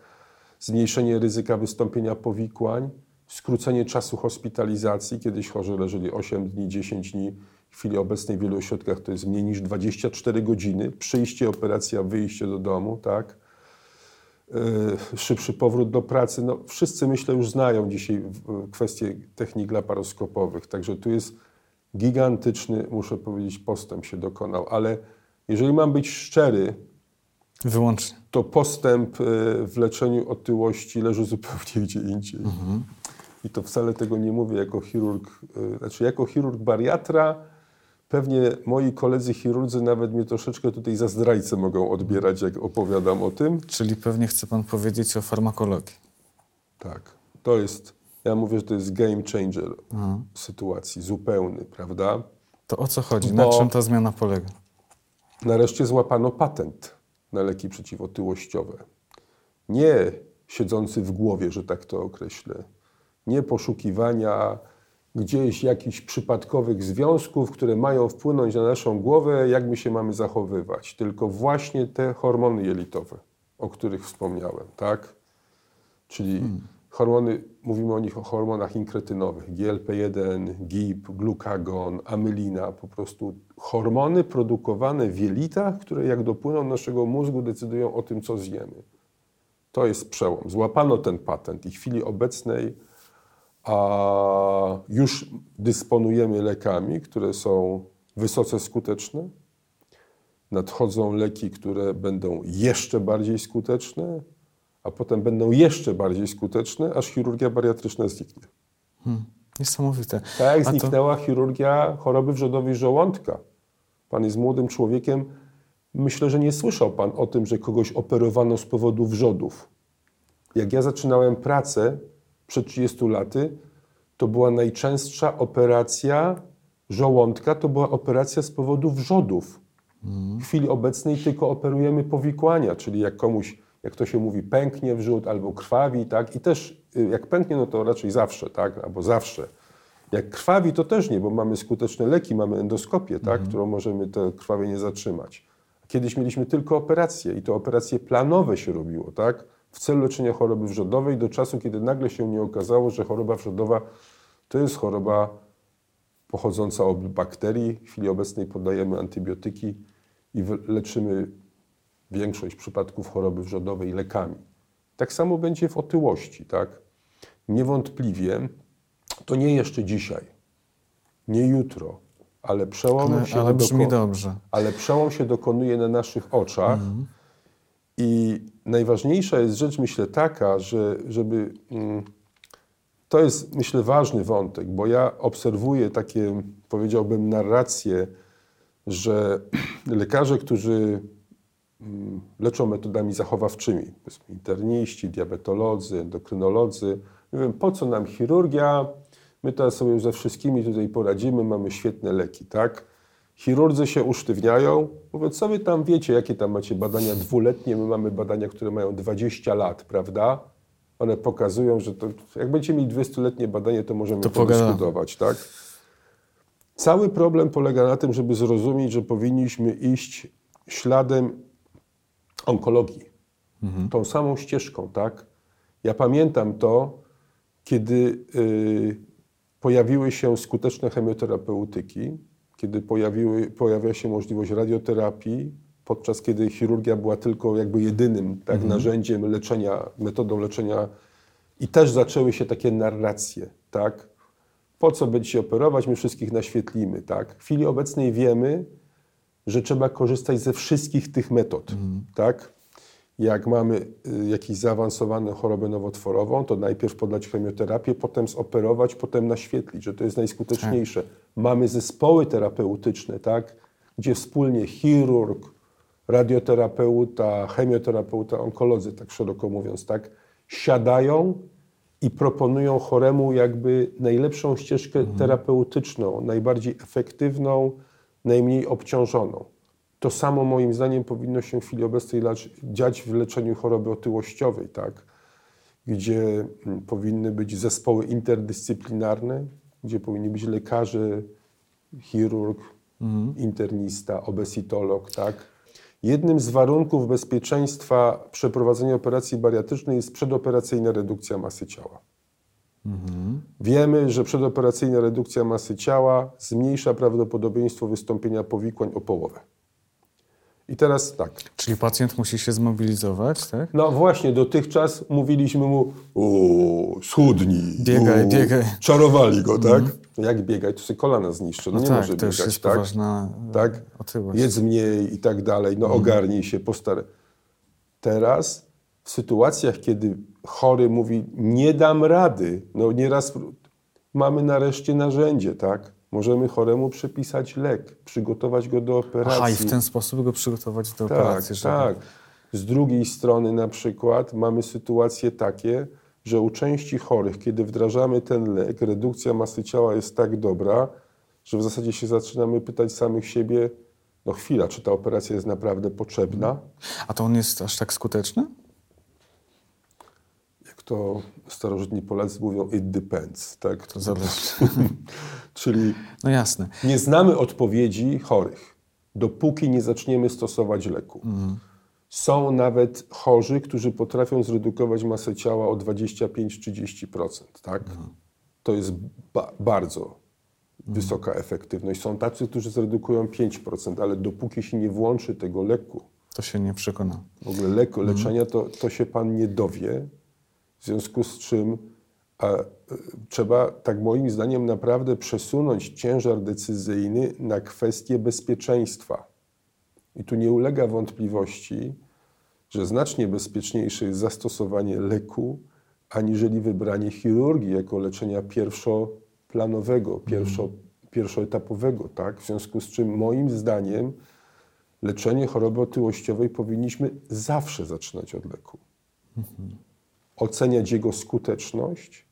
Zmniejszenie ryzyka wystąpienia powikłań, skrócenie czasu hospitalizacji. Kiedyś chorzy leżeli 8 dni, 10 dni. W chwili obecnej w wielu ośrodkach to jest mniej niż 24 godziny. Przyjście, operacja, wyjście do domu, tak? Yy, szybszy powrót do pracy. No, wszyscy myślę już znają dzisiaj kwestie technik laparoskopowych, także tu jest gigantyczny, muszę powiedzieć, postęp się dokonał, ale jeżeli mam być szczery, Wyłącznie. to postęp y, w leczeniu otyłości leży zupełnie gdzie indziej. I to wcale tego nie mówię jako chirurg, y, znaczy jako chirurg bariatra, pewnie moi koledzy chirurdzy nawet mnie troszeczkę tutaj za zdrajcę mogą odbierać, jak opowiadam o tym. Czyli pewnie chce pan powiedzieć o farmakologii. Tak, to jest, ja mówię, że to jest game changer sytuacji, zupełny, prawda? To o co chodzi? Na Bo- czym ta zmiana polega? Nareszcie złapano patent na leki przeciwotyłościowe. Nie siedzący w głowie, że tak to określę. Nie poszukiwania gdzieś jakichś przypadkowych związków, które mają wpłynąć na naszą głowę, jak my się mamy zachowywać. Tylko właśnie te hormony jelitowe, o których wspomniałem, tak? Czyli hormony, mówimy o nich o hormonach inkretynowych, GLP-1, GIP, glukagon, amylina, po prostu hormony produkowane w jelitach, które jak dopłyną do naszego mózgu decydują o tym, co zjemy. To jest przełom. Złapano ten patent i w chwili obecnej a, już dysponujemy lekami, które są wysoce skuteczne. Nadchodzą leki, które będą jeszcze bardziej skuteczne, a potem będą jeszcze bardziej skuteczne, aż chirurgia bariatryczna zniknie. Niesamowite. Tak jak A to- zniknęła chirurgia choroby wrzodowej żołądka. Pan jest młodym człowiekiem. Myślę, że nie słyszał Pan o tym, że kogoś operowano z powodu wrzodów. Jak ja zaczynałem pracę przed 30 laty, to była najczęstsza operacja żołądka, to była operacja z powodu wrzodów. W chwili obecnej tylko operujemy powikłania, czyli jak komuś, jak to się mówi, pęknie wrzód albo krwawi, tak? I też y, jak pęknie, no to raczej zawsze, tak? Albo zawsze. Jak krwawi, to też nie, bo mamy skuteczne leki, mamy endoskopię, tak? którą możemy te krwawienie zatrzymać. Kiedyś mieliśmy tylko operacje i to operacje planowe się robiło, tak? W celu leczenia choroby wrzodowej do czasu, kiedy nagle się nie okazało, że choroba wrzodowa to jest choroba pochodząca od bakterii. W chwili obecnej podajemy antybiotyki i leczymy większość przypadków choroby wrzodowej lekami. Tak samo będzie w otyłości, tak? Niewątpliwie to nie jeszcze dzisiaj, nie jutro, ale przełom Ale, się ale doko- dobrze. ale przełom się dokonuje na naszych oczach. I najważniejsza jest rzecz, myślę, taka, że żeby. Mm, to jest, myślę, ważny wątek, bo ja obserwuję takie, powiedziałbym, narracje, że lekarze, którzy mm, leczą metodami zachowawczymi. Interniści, diabetolodzy, endokrynolodzy. Mówią, po co nam chirurgia? My teraz sobie ze wszystkimi tutaj poradzimy, mamy świetne leki, tak? Chirurdzy się usztywniają, mówią, co wy tam wiecie, jakie tam macie badania dwuletnie, my mamy badania, które mają 20 lat, prawda? One pokazują, że to, jak będziecie mieli 20-letnie badanie, to możemy To to pogadamy. dyskutować, tak? Cały problem polega na tym, żeby zrozumieć, że powinniśmy iść śladem onkologii. Tą samą ścieżką, tak? Ja pamiętam to, kiedy y, pojawiły się skuteczne chemioterapeutyki, kiedy pojawiły, pojawiła się możliwość radioterapii, podczas kiedy chirurgia była tylko jakby jedynym tak, narzędziem leczenia, metodą leczenia i też zaczęły się takie narracje, tak? Po co będzie operować, my wszystkich naświetlimy, tak? W chwili obecnej wiemy, że trzeba korzystać ze wszystkich tych metod, tak? Jak mamy y, jakąś zaawansowaną chorobę nowotworową, to najpierw podać chemioterapię, potem zoperować, potem naświetlić, że to jest najskuteczniejsze. Mamy zespoły terapeutyczne, tak? Gdzie wspólnie chirurg, radioterapeuta, chemioterapeuta, onkolodzy, tak szeroko mówiąc, tak? Siadają i proponują choremu jakby najlepszą ścieżkę terapeutyczną, najbardziej efektywną, najmniej obciążoną. To samo moim zdaniem powinno się w chwili obecnej dziać w leczeniu choroby otyłościowej, tak? gdzie mm, powinny być zespoły interdyscyplinarne, gdzie powinni być lekarze, chirurg, internista, obesitolog. Tak? Jednym z warunków bezpieczeństwa przeprowadzenia operacji bariatrycznej jest przedoperacyjna redukcja masy ciała. Wiemy, że przedoperacyjna redukcja masy ciała zmniejsza prawdopodobieństwo wystąpienia powikłań o połowę. I teraz tak. Czyli pacjent musi się zmobilizować, tak? No właśnie, dotychczas mówiliśmy mu, o, schudnij. Biegaj, o, biegaj. Czarowali go, tak? No Jak biegaj, to sobie kolana zniszczy. No, No nie tak, może to biegać, już jest tak? poważna e, tak? otyłość. Jedz mniej i tak dalej, no ogarnij się, postaraj. Teraz w sytuacjach, kiedy chory mówi, nie dam rady, no nieraz mamy nareszcie narzędzie, tak? Możemy choremu przepisać lek, przygotować go do operacji. Aha, i w ten sposób go przygotować do Tak, operacji. żeby- tak. Z drugiej strony na przykład mamy sytuacje takie, że u części chorych, kiedy wdrażamy ten lek, redukcja masy ciała jest tak dobra, że w zasadzie się zaczynamy pytać samych siebie, no chwila, czy ta operacja jest naprawdę potrzebna? A to on jest aż tak skuteczny? To starożytni Polacy mówią, it depends, tak? To zależy. Czyli No jasne. nie znamy odpowiedzi chorych, dopóki nie zaczniemy stosować leku. Są nawet chorzy, którzy potrafią zredukować masę ciała o 25-30%. Tak? To jest ba- bardzo wysoka efektywność. Są tacy, którzy zredukują 5%, ale dopóki się nie włączy tego leku, To się nie przekona. w ogóle leku, leczenia, to, to się pan nie dowie. W związku z czym a, e, trzeba, tak moim zdaniem, naprawdę przesunąć ciężar decyzyjny na kwestie bezpieczeństwa. I tu nie ulega wątpliwości, że znacznie bezpieczniejsze jest zastosowanie leku, aniżeli wybranie chirurgii jako leczenia pierwszoplanowego, pierwszo, pierwszoetapowego. Tak? W związku z czym moim zdaniem leczenie choroby otyłościowej powinniśmy zawsze zaczynać od leku. Oceniać jego skuteczność.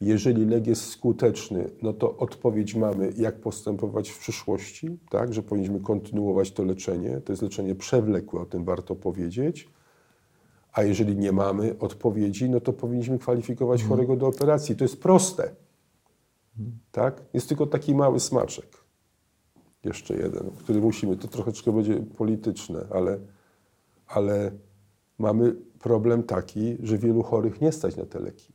Jeżeli lek jest skuteczny, no to odpowiedź mamy, jak postępować w przyszłości, tak, że powinniśmy kontynuować to leczenie. To jest leczenie przewlekłe, o tym warto powiedzieć. A jeżeli nie mamy odpowiedzi, no to powinniśmy kwalifikować chorego do operacji. To jest proste. Tak? Jest tylko taki mały smaczek. Jeszcze jeden, który musimy, to troszeczkę będzie polityczne, ale, ale mamy problem taki, że wielu chorych nie stać na te leki.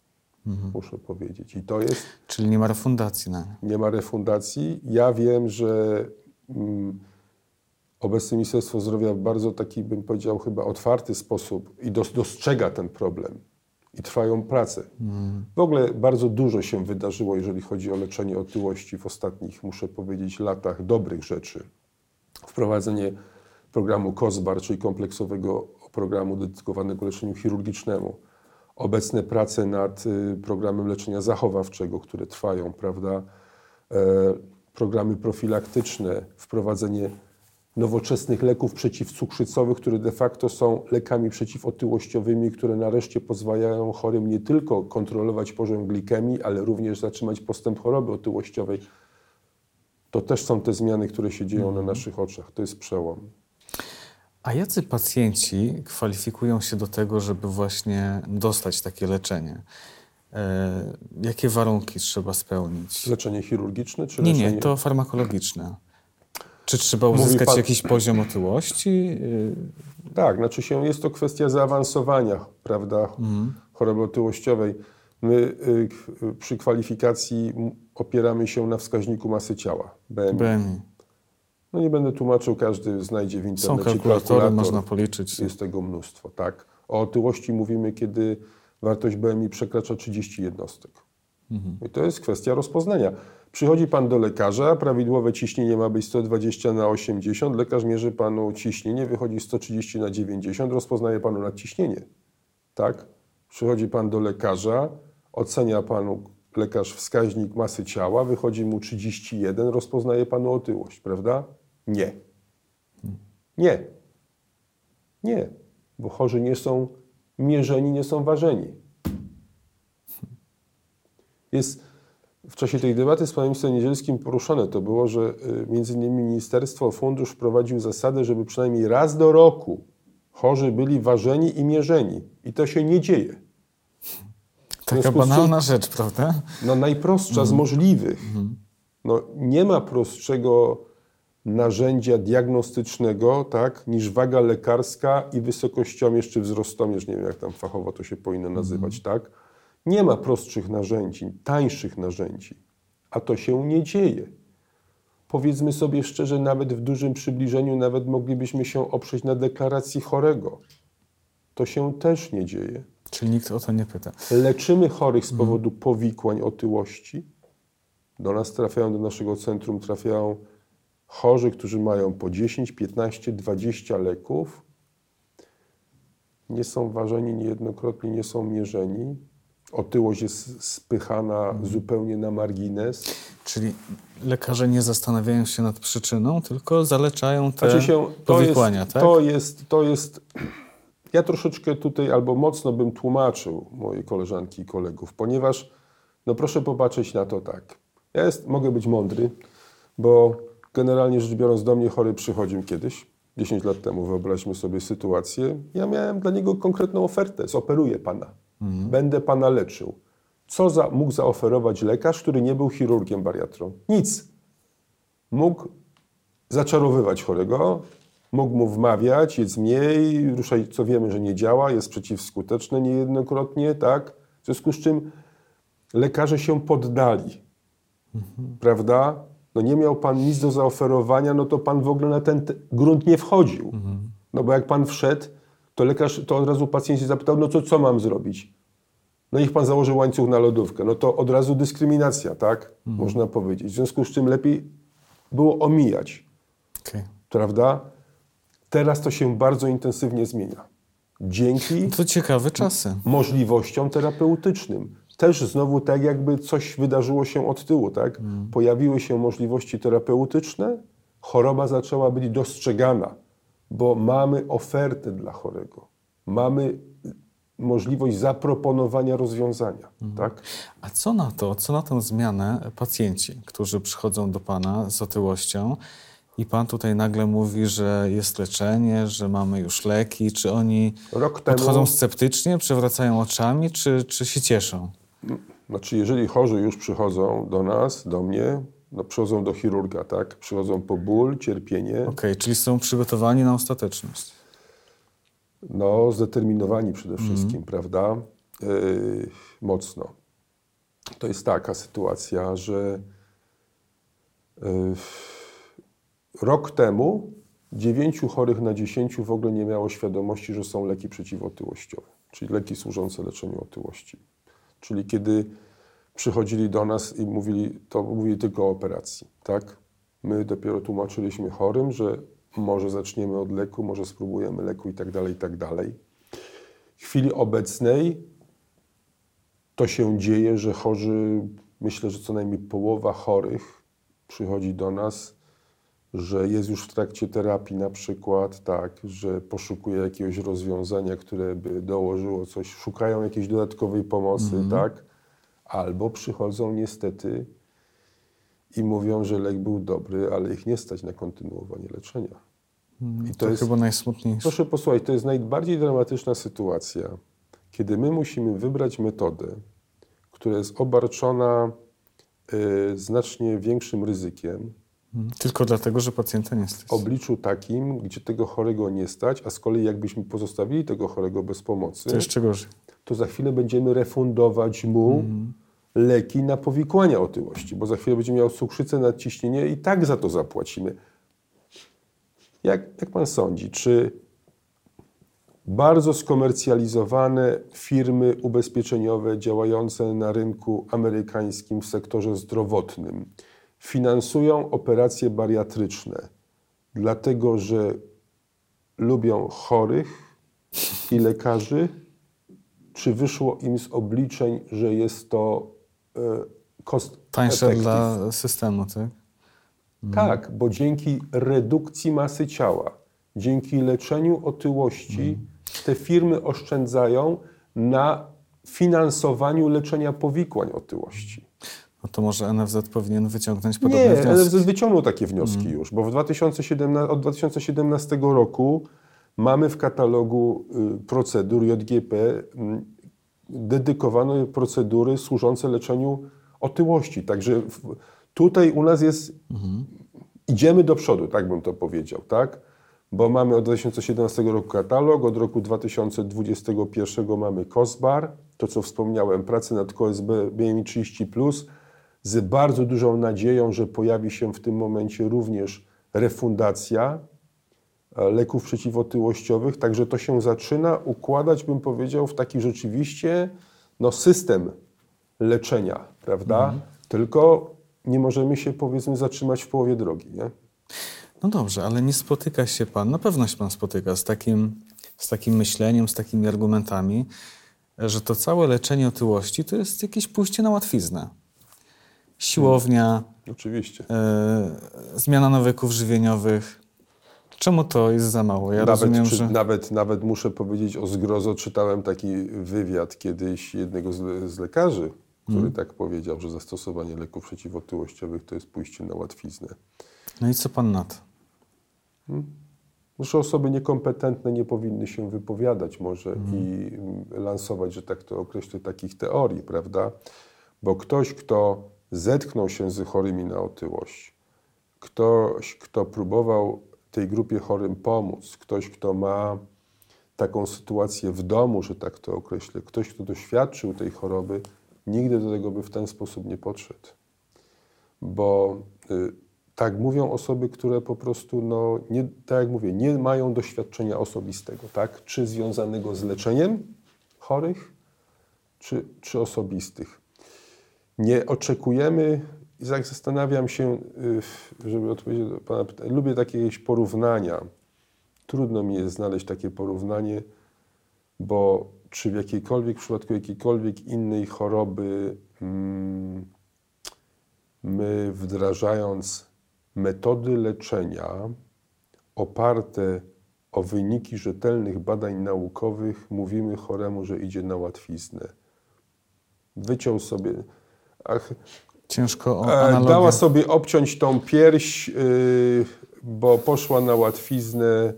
Muszę powiedzieć. I to jest Czyli nie ma refundacji na nie. ma refundacji. Ja wiem, że mm, obecne Ministerstwo Zdrowia w bardzo taki, bym powiedział, chyba otwarty sposób i dos- dostrzega ten problem. I trwają prace. W ogóle bardzo dużo się wydarzyło, jeżeli chodzi o leczenie otyłości w ostatnich, muszę powiedzieć, latach dobrych rzeczy. Wprowadzenie programu COSBAR, czyli kompleksowego programu dedykowanego leczeniu chirurgicznemu. Obecne prace nad y, programem leczenia zachowawczego, które trwają, prawda? E, programy profilaktyczne, wprowadzenie nowoczesnych leków przeciwcukrzycowych, które de facto są lekami przeciwotyłościowymi, które nareszcie pozwalają chorym nie tylko kontrolować poziom glikemii, ale również zatrzymać postęp choroby otyłościowej. To też są te zmiany, które się dzieją na naszych oczach. To jest przełom. A jacy pacjenci kwalifikują się do tego, żeby właśnie dostać takie leczenie? E, jakie warunki trzeba spełnić? Leczenie chirurgiczne czy Nie, leczenie... nie, to farmakologiczne. Czy trzeba uzyskać pan- jakiś poziom otyłości? Tak, znaczy się jest to kwestia zaawansowania, prawda, choroby otyłościowej. My y, y, przy kwalifikacji opieramy się na wskaźniku masy ciała, BMI. BMI. No nie będę tłumaczył, każdy znajdzie w Są internecie kalkulatory, kalkulator. można policzyć. Jest tego mnóstwo, tak. O otyłości mówimy, kiedy wartość BMI przekracza 30 jednostek. I to jest kwestia rozpoznania. Przychodzi pan do lekarza, prawidłowe ciśnienie ma być 120 na 80, lekarz mierzy panu ciśnienie, wychodzi 130 na 90, rozpoznaje panu nadciśnienie. Tak? Przychodzi pan do lekarza, ocenia panu lekarz wskaźnik masy ciała, wychodzi mu 31, rozpoznaje panu otyłość, prawda? Nie. Nie. Nie, bo chorzy nie są mierzeni, nie są ważeni. Jest w czasie tej debaty z panem ministrem Niedzielskim poruszone to było, że y, między innymi Ministerstwo Fundusz wprowadził zasadę, żeby przynajmniej raz do roku chorzy byli ważeni i mierzeni. I to się nie dzieje. Taka banalna rzecz, prawda? No najprostsza z możliwych. No, nie ma prostszego narzędzia diagnostycznego, tak, niż waga lekarska i wysokościomierz czy wzrostomierz, nie wiem jak tam fachowo to się powinno nazywać, tak? Nie ma prostszych narzędzi, tańszych narzędzi, a to się nie dzieje. Powiedzmy sobie szczerze, nawet w dużym przybliżeniu, nawet moglibyśmy się oprzeć na deklaracji chorego. To się też nie dzieje. Czyli nikt o to nie pyta. Leczymy chorych z powodu powikłań, otyłości. Do nas trafiają, do naszego centrum trafiają chorzy, którzy mają po 10, 15, 20 leków. Nie są ważeni niejednokrotnie, nie są mierzeni. Otyłość jest spychana zupełnie na margines. Czyli lekarze nie zastanawiają się nad przyczyną, tylko zaleczają te Znaczy się, to powikłania, jest, tak? to jest, to jest. Ja troszeczkę tutaj albo mocno bym tłumaczył moje koleżanki i kolegów, ponieważ, no proszę popatrzeć na to tak. Ja jest, mogę być mądry, bo generalnie rzecz biorąc, do mnie chory przychodził kiedyś, 10 lat temu, wyobraźmy sobie sytuację. Ja miałem dla niego konkretną ofertę: zoperuję pana, będę pana leczył. Co za, mógł zaoferować lekarz, który nie był chirurgiem bariatrą? Nic. Mógł zaczarowywać chorego, mógł mu wmawiać, jedz mniej, ruszaj, co wiemy, że nie działa, jest przeciwskuteczne niejednokrotnie, tak? W związku z czym lekarze się poddali, prawda? No nie miał pan nic do zaoferowania, no to pan w ogóle na ten te- grunt nie wchodził. No bo jak pan wszedł, to lekarz, to od razu pacjent się zapytał, no to co mam zrobić? No niech pan założy łańcuch na lodówkę. No to od razu dyskryminacja, tak? Można powiedzieć. W związku z czym lepiej było omijać Okej. prawda? Teraz to się bardzo intensywnie zmienia. Dzięki To ciekawe czasy. możliwościom terapeutycznym. Też znowu tak jakby coś wydarzyło się od tyłu, tak? Pojawiły się możliwości terapeutyczne, choroba zaczęła być dostrzegana, bo mamy ofertę dla chorego. Mamy możliwość zaproponowania rozwiązania, tak? A co na to, co na tę zmianę pacjenci, którzy przychodzą do Pana z otyłością i Pan tutaj nagle mówi, że jest leczenie, że mamy już leki, czy oni Rok temu... podchodzą sceptycznie, przewracają oczami, czy, czy się cieszą? Znaczy, jeżeli chorzy już przychodzą do nas, do mnie, no przychodzą do chirurga, tak? Przychodzą po ból, cierpienie, Okej, czyli są przygotowani na ostateczność. no zdeterminowani przede wszystkim, prawda? Yy, mocno. To jest taka sytuacja, że yy, rok temu dziewięciu chorych na dziesięciu w ogóle nie miało świadomości, że są leki przeciwotyłościowe, czyli leki służące leczeniu otyłości. Czyli kiedy przychodzili do nas i mówili, to mówili tylko o operacji, tak? My dopiero tłumaczyliśmy chorym, że może zaczniemy od leku, może spróbujemy leku i tak dalej, i tak dalej. W chwili obecnej to się dzieje, że chorzy, myślę, że co najmniej połowa chorych przychodzi do nas że jest już w trakcie terapii na przykład, tak, że poszukuje jakiegoś rozwiązania, które by dołożyło coś, szukają jakiejś dodatkowej pomocy, tak, albo przychodzą niestety i mówią, że lek był dobry, ale ich nie stać na kontynuowanie leczenia. I to, to jest chyba najsmutniejsze. Proszę posłuchać, to jest najbardziej dramatyczna sytuacja, kiedy my musimy wybrać metodę, która jest obarczona y, znacznie większym ryzykiem. Tylko dlatego, że pacjenta nie stać. W obliczu takim, gdzie tego chorego nie stać, a z kolei jakbyśmy pozostawili tego chorego bez pomocy, to jeszcze gorzej. To za chwilę będziemy refundować mu mhm. leki na powikłania otyłości, bo za chwilę będzie miał cukrzycę, nadciśnienie i tak za to zapłacimy. Jak, jak pan sądzi, czy bardzo skomercjalizowane firmy ubezpieczeniowe działające na rynku amerykańskim w sektorze zdrowotnym finansują operacje bariatryczne, dlatego że lubią chorych i lekarzy, czy wyszło im z obliczeń, że jest to e, kost Tańsze dla systemu, tak? Tak, bo dzięki redukcji masy ciała, dzięki leczeniu otyłości, te firmy oszczędzają na finansowaniu leczenia powikłań otyłości. No to może NFZ powinien wyciągnąć podobne Nie, wnioski. NFZ wyciągnął takie wnioski mm. już, bo w 2017, od 2017 roku mamy w katalogu y, procedur JGP y, dedykowane procedury służące leczeniu otyłości. Także Tutaj u nas jest, mhm. idziemy do przodu, tak bym to powiedział, tak? Bo mamy od 2017 roku katalog, od roku 2021 mamy COSBAR, to co wspomniałem, pracę nad KSB BMI 30+, z bardzo dużą nadzieją, że pojawi się w tym momencie również refundacja e, leków przeciwotyłościowych, także to się zaczyna układać, bym powiedział, w taki rzeczywiście no, system leczenia, prawda? Mhm. Tylko nie możemy się powiedzmy zatrzymać w połowie drogi. Nie? No dobrze, ale nie spotyka się Pan, na pewno się Pan spotyka z takim, z takim myśleniem, z takimi argumentami, że to całe leczenie otyłości to jest jakieś pójście na łatwiznę. Siłownia, hmm, oczywiście. E, zmiana nawyków żywieniowych. Czemu to jest za mało? Ja nawet, rozumiem, czy, że... nawet, nawet muszę powiedzieć o zgrozo. Czytałem taki wywiad kiedyś jednego z, z lekarzy, który hmm. tak powiedział, że zastosowanie leków przeciwotyłościowych to jest pójście na łatwiznę. No i co pan na to? Hmm? Że osoby niekompetentne nie powinny się wypowiadać może hmm. i lansować, że tak to określę, takich teorii, prawda? Bo ktoś, kto zetknął się z chorymi na otyłość, ktoś, kto próbował tej grupie chorym pomóc, ktoś, kto ma taką sytuację w domu, że tak to określę, ktoś, kto doświadczył tej choroby, nigdy do tego by w ten sposób nie podszedł. Bo y, tak mówią osoby, które po prostu, no, nie, tak jak mówię, nie mają doświadczenia osobistego, tak? Czy związanego z leczeniem chorych, czy, czy osobistych. Nie oczekujemy, i tak zastanawiam się, y, żeby odpowiedzieć do Pana pytania, lubię takie jakieś porównania. Trudno mi jest znaleźć takie porównanie, bo czy w jakiejkolwiek, w przypadku jakiejkolwiek innej choroby mm, my wdrażając metody leczenia oparte o wyniki rzetelnych badań naukowych, mówimy choremu, że idzie na łatwiznę. Wyciął sobie. Ach, Ciężko analogię. Dała sobie obciąć tą pierś, yy, bo poszła na łatwiznę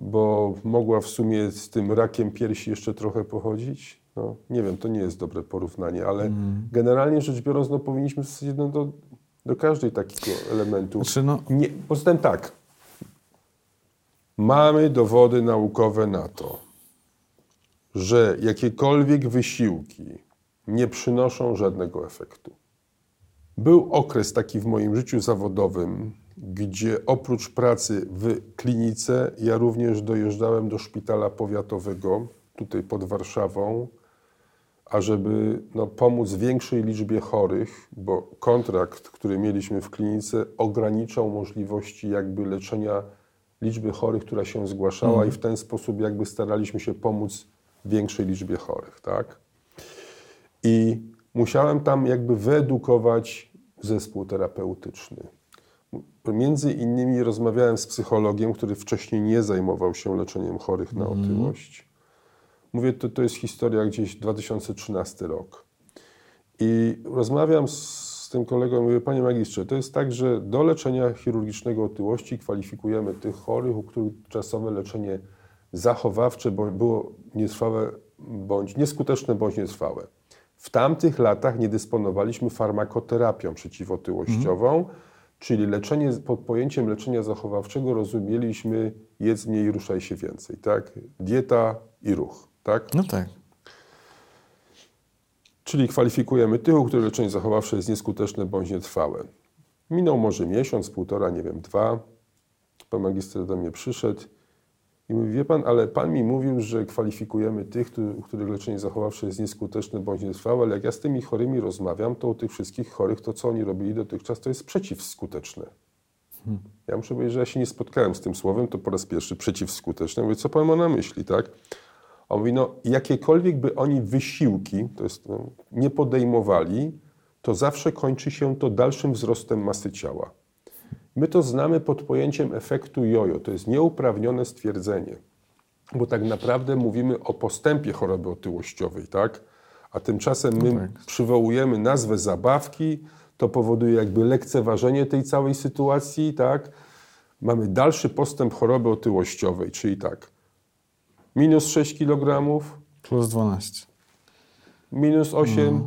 bo mogła w sumie z tym rakiem piersi jeszcze trochę pochodzić. No, nie wiem, to nie jest dobre porównanie, ale mm. generalnie rzecz biorąc, no, powinniśmy w zasadzie no, do, do każdej takiego elementu. Znaczy, no... nie, poza tym tak, mamy dowody naukowe na to, że jakiekolwiek wysiłki nie przynoszą żadnego efektu. Był okres taki w moim życiu zawodowym, gdzie oprócz pracy w klinice, ja również dojeżdżałem do szpitala powiatowego, tutaj pod Warszawą, ażeby no, pomóc większej liczbie chorych, bo kontrakt, który mieliśmy w klinice, ograniczał możliwości jakby leczenia liczby chorych, która się zgłaszała mhm. i w ten sposób jakby staraliśmy się pomóc większej liczbie chorych, tak? I musiałem tam jakby wyedukować zespół terapeutyczny Między innymi rozmawiałem z psychologiem, który wcześniej nie zajmował się leczeniem chorych na otyłość. Mówię, to, to jest historia gdzieś 2013 rok. I rozmawiam z tym kolegą, mówię, panie magistrze, to jest tak, że do leczenia chirurgicznego otyłości kwalifikujemy tych chorych, u których czasowe leczenie zachowawcze było nietrwałe bądź nieskuteczne bądź nietrwałe. W tamtych latach nie dysponowaliśmy farmakoterapią przeciwotyłościową, mhm. czyli leczenie pod pojęciem leczenia zachowawczego rozumieliśmy jedz mniej, ruszaj się więcej, tak? Dieta i ruch, tak? No tak. Czyli kwalifikujemy tych, u których leczenie zachowawcze jest nieskuteczne bądź nietrwałe. Minął może miesiąc, półtora, nie wiem, dwa. Pan magister do mnie przyszedł i mówi, wie pan, ale pan mi mówił, że kwalifikujemy tych, u których leczenie zachowawcze jest nieskuteczne bądź nietrwałe, ale jak ja z tymi chorymi rozmawiam, to u tych wszystkich chorych to, co oni robili dotychczas, to jest przeciwskuteczne. Hmm. Ja muszę powiedzieć, że ja się nie spotkałem z tym słowem, to po raz pierwszy przeciwskuteczne. Mówię, co pan ma na myśli, tak? On mówi, no jakiekolwiek by oni wysiłki, to jest, no, nie podejmowali, to zawsze kończy się to dalszym wzrostem masy ciała. My to znamy pod pojęciem efektu jojo. To jest nieuprawnione stwierdzenie, bo tak naprawdę mówimy o postępie choroby otyłościowej, tak? A tymczasem my no tak. przywołujemy nazwę zabawki, to powoduje jakby lekceważenie tej całej sytuacji, tak? Mamy dalszy postęp choroby otyłościowej, czyli tak, minus 6 kg, plus 12, minus 8, mm.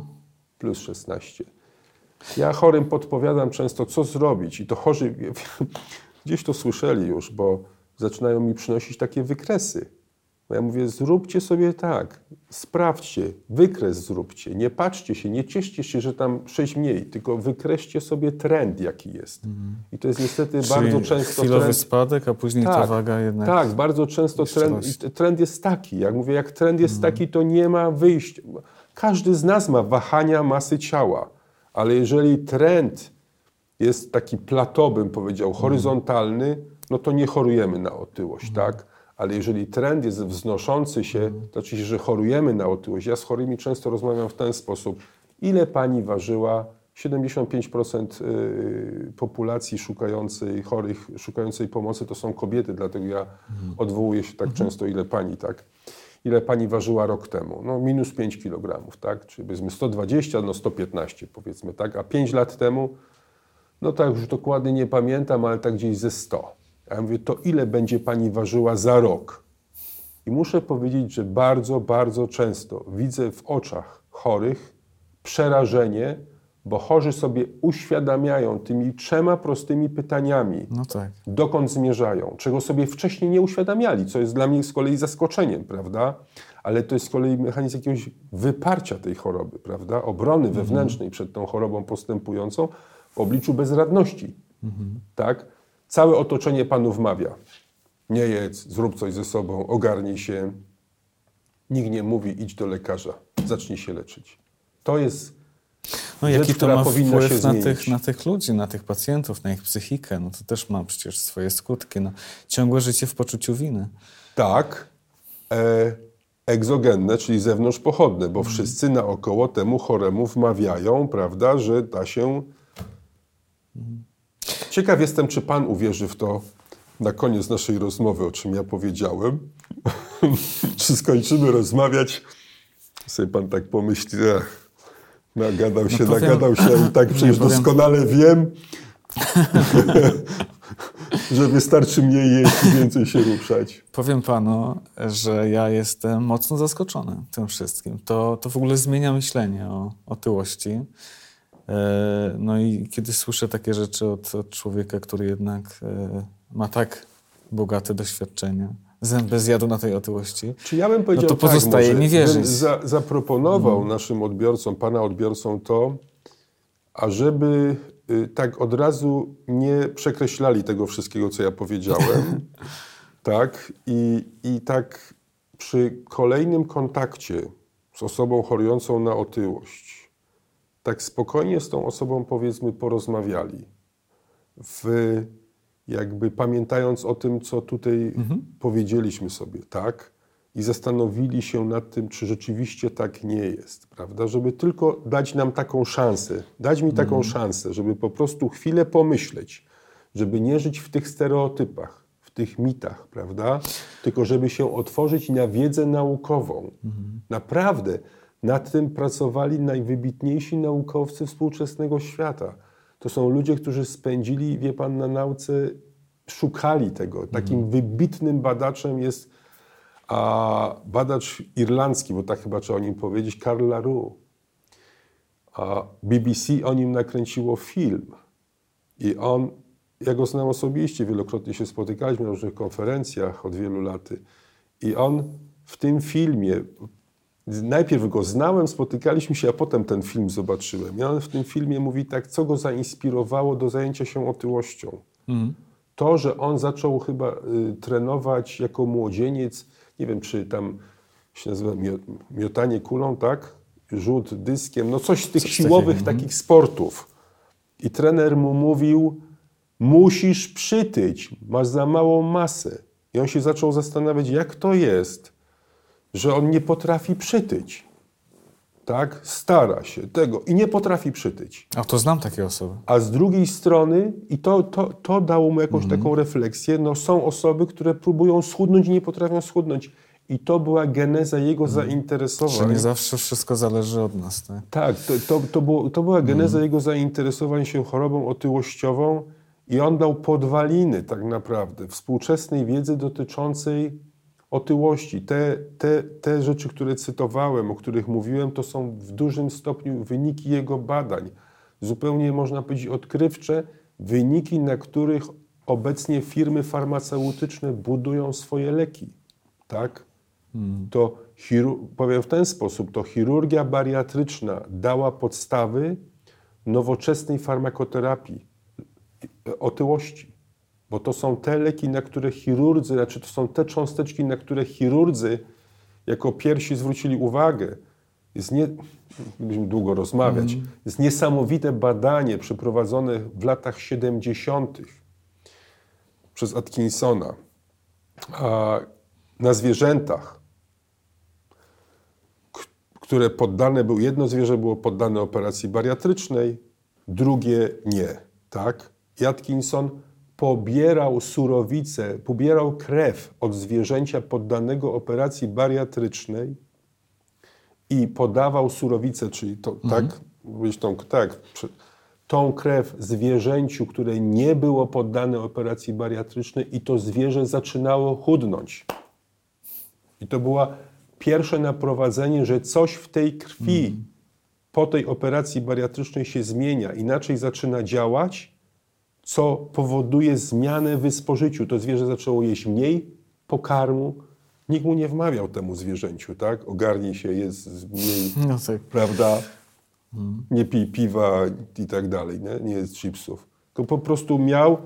plus 16. Ja chorym podpowiadam często, co zrobić, i to chorzy gdzieś to słyszeli już, bo zaczynają mi przynosić takie wykresy. Ja mówię, zróbcie sobie tak, sprawdźcie, wykres zróbcie, nie patrzcie się, nie cieszcie się, że tam 6 mniej, tylko wykreślcie sobie trend, jaki jest. Mm. I to jest niestety Czyli bardzo często chwilowy trend... spadek, a później tak, ta waga jednak... Tak, bardzo często trend, trend jest taki. Jak mówię, jak trend jest mm. taki, to nie ma wyjścia. Każdy z nas ma wahania masy ciała. Ale jeżeli trend jest taki platowy, bym powiedział, mhm. horyzontalny, no to nie chorujemy na otyłość, mhm. tak? Ale jeżeli trend jest wznoszący się, mhm. to znaczy, że chorujemy na otyłość. Ja z chorymi często rozmawiam w ten sposób. Ile pani ważyła? 75% y, populacji szukającej chorych, szukającej pomocy to są kobiety, dlatego ja odwołuję się tak często, ile pani, tak? Ile pani ważyła rok temu. No minus 5 kg, tak? Czyli powiedzmy 120, no 115 powiedzmy, tak? A 5 lat temu, no tak już dokładnie nie pamiętam, ale tak gdzieś ze 100. A ja mówię, to ile będzie pani ważyła za rok? I muszę powiedzieć, że bardzo, bardzo często widzę w oczach chorych przerażenie, bo chorzy sobie uświadamiają tymi trzema prostymi pytaniami, no tak. dokąd zmierzają, czego sobie wcześniej nie uświadamiali, co jest dla mnie z kolei zaskoczeniem, prawda? Ale to jest z kolei mechanizm jakiegoś wyparcia tej choroby, prawda? Obrony mhm. wewnętrznej przed tą chorobą postępującą w obliczu bezradności, mhm. tak? Całe otoczenie panu wmawia. Nie jedz, zrób coś ze sobą, ogarnij się. Nikt nie mówi, idź do lekarza, zacznij się leczyć. To jest no, rzecz, jaki to ma wpływ na tych, na tych ludzi, na tych pacjentów, na ich psychikę? No to też ma przecież swoje skutki. No, ciągłe życie w poczuciu winy. Tak. E, egzogenne, czyli zewnątrz pochodne, bo mhm. wszyscy naokoło temu choremu wmawiają, prawda, że da się... Ciekaw jestem, czy pan uwierzy w to na koniec naszej rozmowy, o czym ja powiedziałem. czy skończymy rozmawiać, sobie pan tak pomyśli, ach, Nagadał się, no powiem, nagadał się i tak przecież powiem, doskonale wiem, że wystarczy mniej jeść i więcej się ruszać. Powiem panu, że ja jestem mocno zaskoczony tym wszystkim. To, to w ogóle zmienia myślenie o otyłości. E, no i kiedy słyszę takie rzeczy od, od człowieka, który jednak e, ma tak bogate doświadczenie, zęby zjadł na tej otyłości, Czy ja bym powiedział no to tak, pozostaje tak, mi wierzyć. Za, zaproponował hmm. naszym odbiorcom, pana odbiorcom to, ażeby y, tak od razu nie przekreślali tego wszystkiego, co ja powiedziałem. tak, i, i tak przy kolejnym kontakcie z osobą chorującą na otyłość, tak spokojnie z tą osobą powiedzmy porozmawiali. W jakby pamiętając o tym, co tutaj mhm. powiedzieliśmy sobie, tak? I zastanowili się nad tym, czy rzeczywiście tak nie jest, prawda? Żeby tylko dać nam taką szansę, dać mi taką mhm. szansę, żeby po prostu chwilę pomyśleć, żeby nie żyć w tych stereotypach, w tych mitach, prawda? Tylko żeby się otworzyć na wiedzę naukową. Naprawdę nad tym pracowali najwybitniejsi naukowcy współczesnego świata. To są ludzie, którzy spędzili, wie pan, na nauce, szukali tego. Takim wybitnym badaczem jest a, badacz irlandzki, bo tak chyba trzeba o nim powiedzieć, Karl LaRue. A BBC o nim nakręciło film. I on, ja go znam osobiście, wielokrotnie się spotykaliśmy na różnych konferencjach od wielu lat. I on w tym filmie, najpierw go znałem, spotykaliśmy się, a potem ten film zobaczyłem. I on w tym filmie mówi tak, co go zainspirowało do zajęcia się otyłością. To, że on zaczął chyba y, trenować jako młodzieniec, nie wiem, czy tam się nazywa mio- miotanie kulą, tak? Rzut dyskiem, no coś z tych siłowych takich sportów. I trener mu mówił, musisz przytyć, masz za małą masę. I on się zaczął zastanawiać, jak to jest, że on nie potrafi przytyć. Tak? Stara się tego i nie potrafi przytyć. A to znam takie osoby. A z drugiej strony, i to, to, to dało mu jakąś taką refleksję, no są osoby, które próbują schudnąć i nie potrafią schudnąć. I to była geneza jego Że zainteresowań. nie zawsze wszystko zależy od nas. Tak? Tak, to, to, to, było, to była geneza jego zainteresowań się chorobą otyłościową i on dał podwaliny tak naprawdę współczesnej wiedzy dotyczącej otyłości. Te, te, te rzeczy, które cytowałem, o których mówiłem, to są w dużym stopniu wyniki jego badań. Zupełnie można powiedzieć odkrywcze, wyniki, na których obecnie firmy farmaceutyczne budują swoje leki. Tak? to chiru- powiem w ten sposób, to chirurgia bariatryczna dała podstawy nowoczesnej farmakoterapii e, otyłości. Bo to są te leki, na które chirurdzy, znaczy to są te cząsteczki, na które chirurdzy jako pierwsi zwrócili uwagę. Jest nie, będziemy długo rozmawiać. Jest niesamowite badanie przeprowadzone w latach 70. przez Atkinsona na zwierzętach, które poddane było, jedno zwierzę było poddane operacji bariatrycznej, drugie nie, tak? I Atkinson pobierał surowicę, pobierał krew od zwierzęcia poddanego operacji bariatrycznej i podawał surowicę, czyli to, tak, mówić tą, tak, tą krew zwierzęciu, które nie było poddane operacji bariatrycznej i to zwierzę zaczynało chudnąć. I to była pierwsze naprowadzenie, że coś w tej krwi po tej operacji bariatrycznej się zmienia, inaczej zaczyna działać, co powoduje zmianę w spożyciu. To zwierzę zaczęło jeść mniej pokarmu. Nikt mu nie wmawiał temu zwierzęciu, tak? Ogarnij się, jest mniej, No tak. prawda? Nie pij piwa i tak dalej, nie, nie jest chipsów. To po prostu miał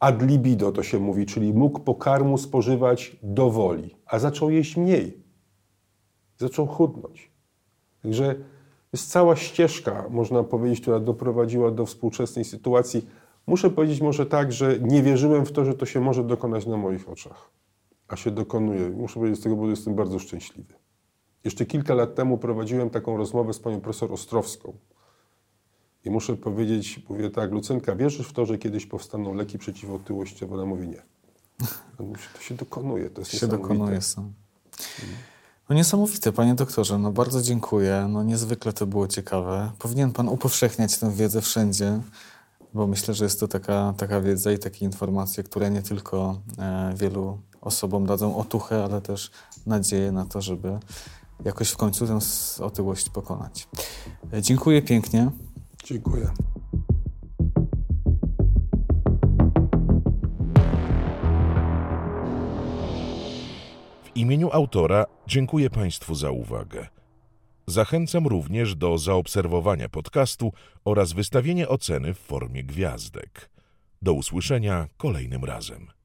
ad libido, to się mówi, czyli mógł pokarmu spożywać do woli, a zaczął jeść mniej. Zaczął chudnąć. Także jest cała ścieżka, można powiedzieć, która doprowadziła do współczesnej sytuacji. Muszę powiedzieć może tak, że nie wierzyłem w to, że to się może dokonać na moich oczach. A się dokonuje. Muszę powiedzieć z tego powodu jestem bardzo szczęśliwy. Jeszcze kilka lat temu prowadziłem taką rozmowę z panią profesor Ostrowską. I muszę powiedzieć, mówię tak, Lucynka, wierzysz w to, że kiedyś powstaną leki przeciwotyłościowe? Ona mówi nie. To się dokonuje, to jest się dokonuje sam. No niesamowite, panie doktorze, no bardzo dziękuję. No niezwykle to było ciekawe. Powinien pan upowszechniać tę wiedzę wszędzie, bo myślę, że jest to taka, taka wiedza i takie informacje, które nie tylko e, wielu osobom dadzą otuchę, ale też nadzieję na to, żeby jakoś w końcu tę otyłość pokonać. E, dziękuję pięknie. Dziękuję. W imieniu autora dziękuję Państwu za uwagę. Zachęcam również do zaobserwowania podcastu oraz wystawienia oceny w formie gwiazdek. Do usłyszenia kolejnym razem.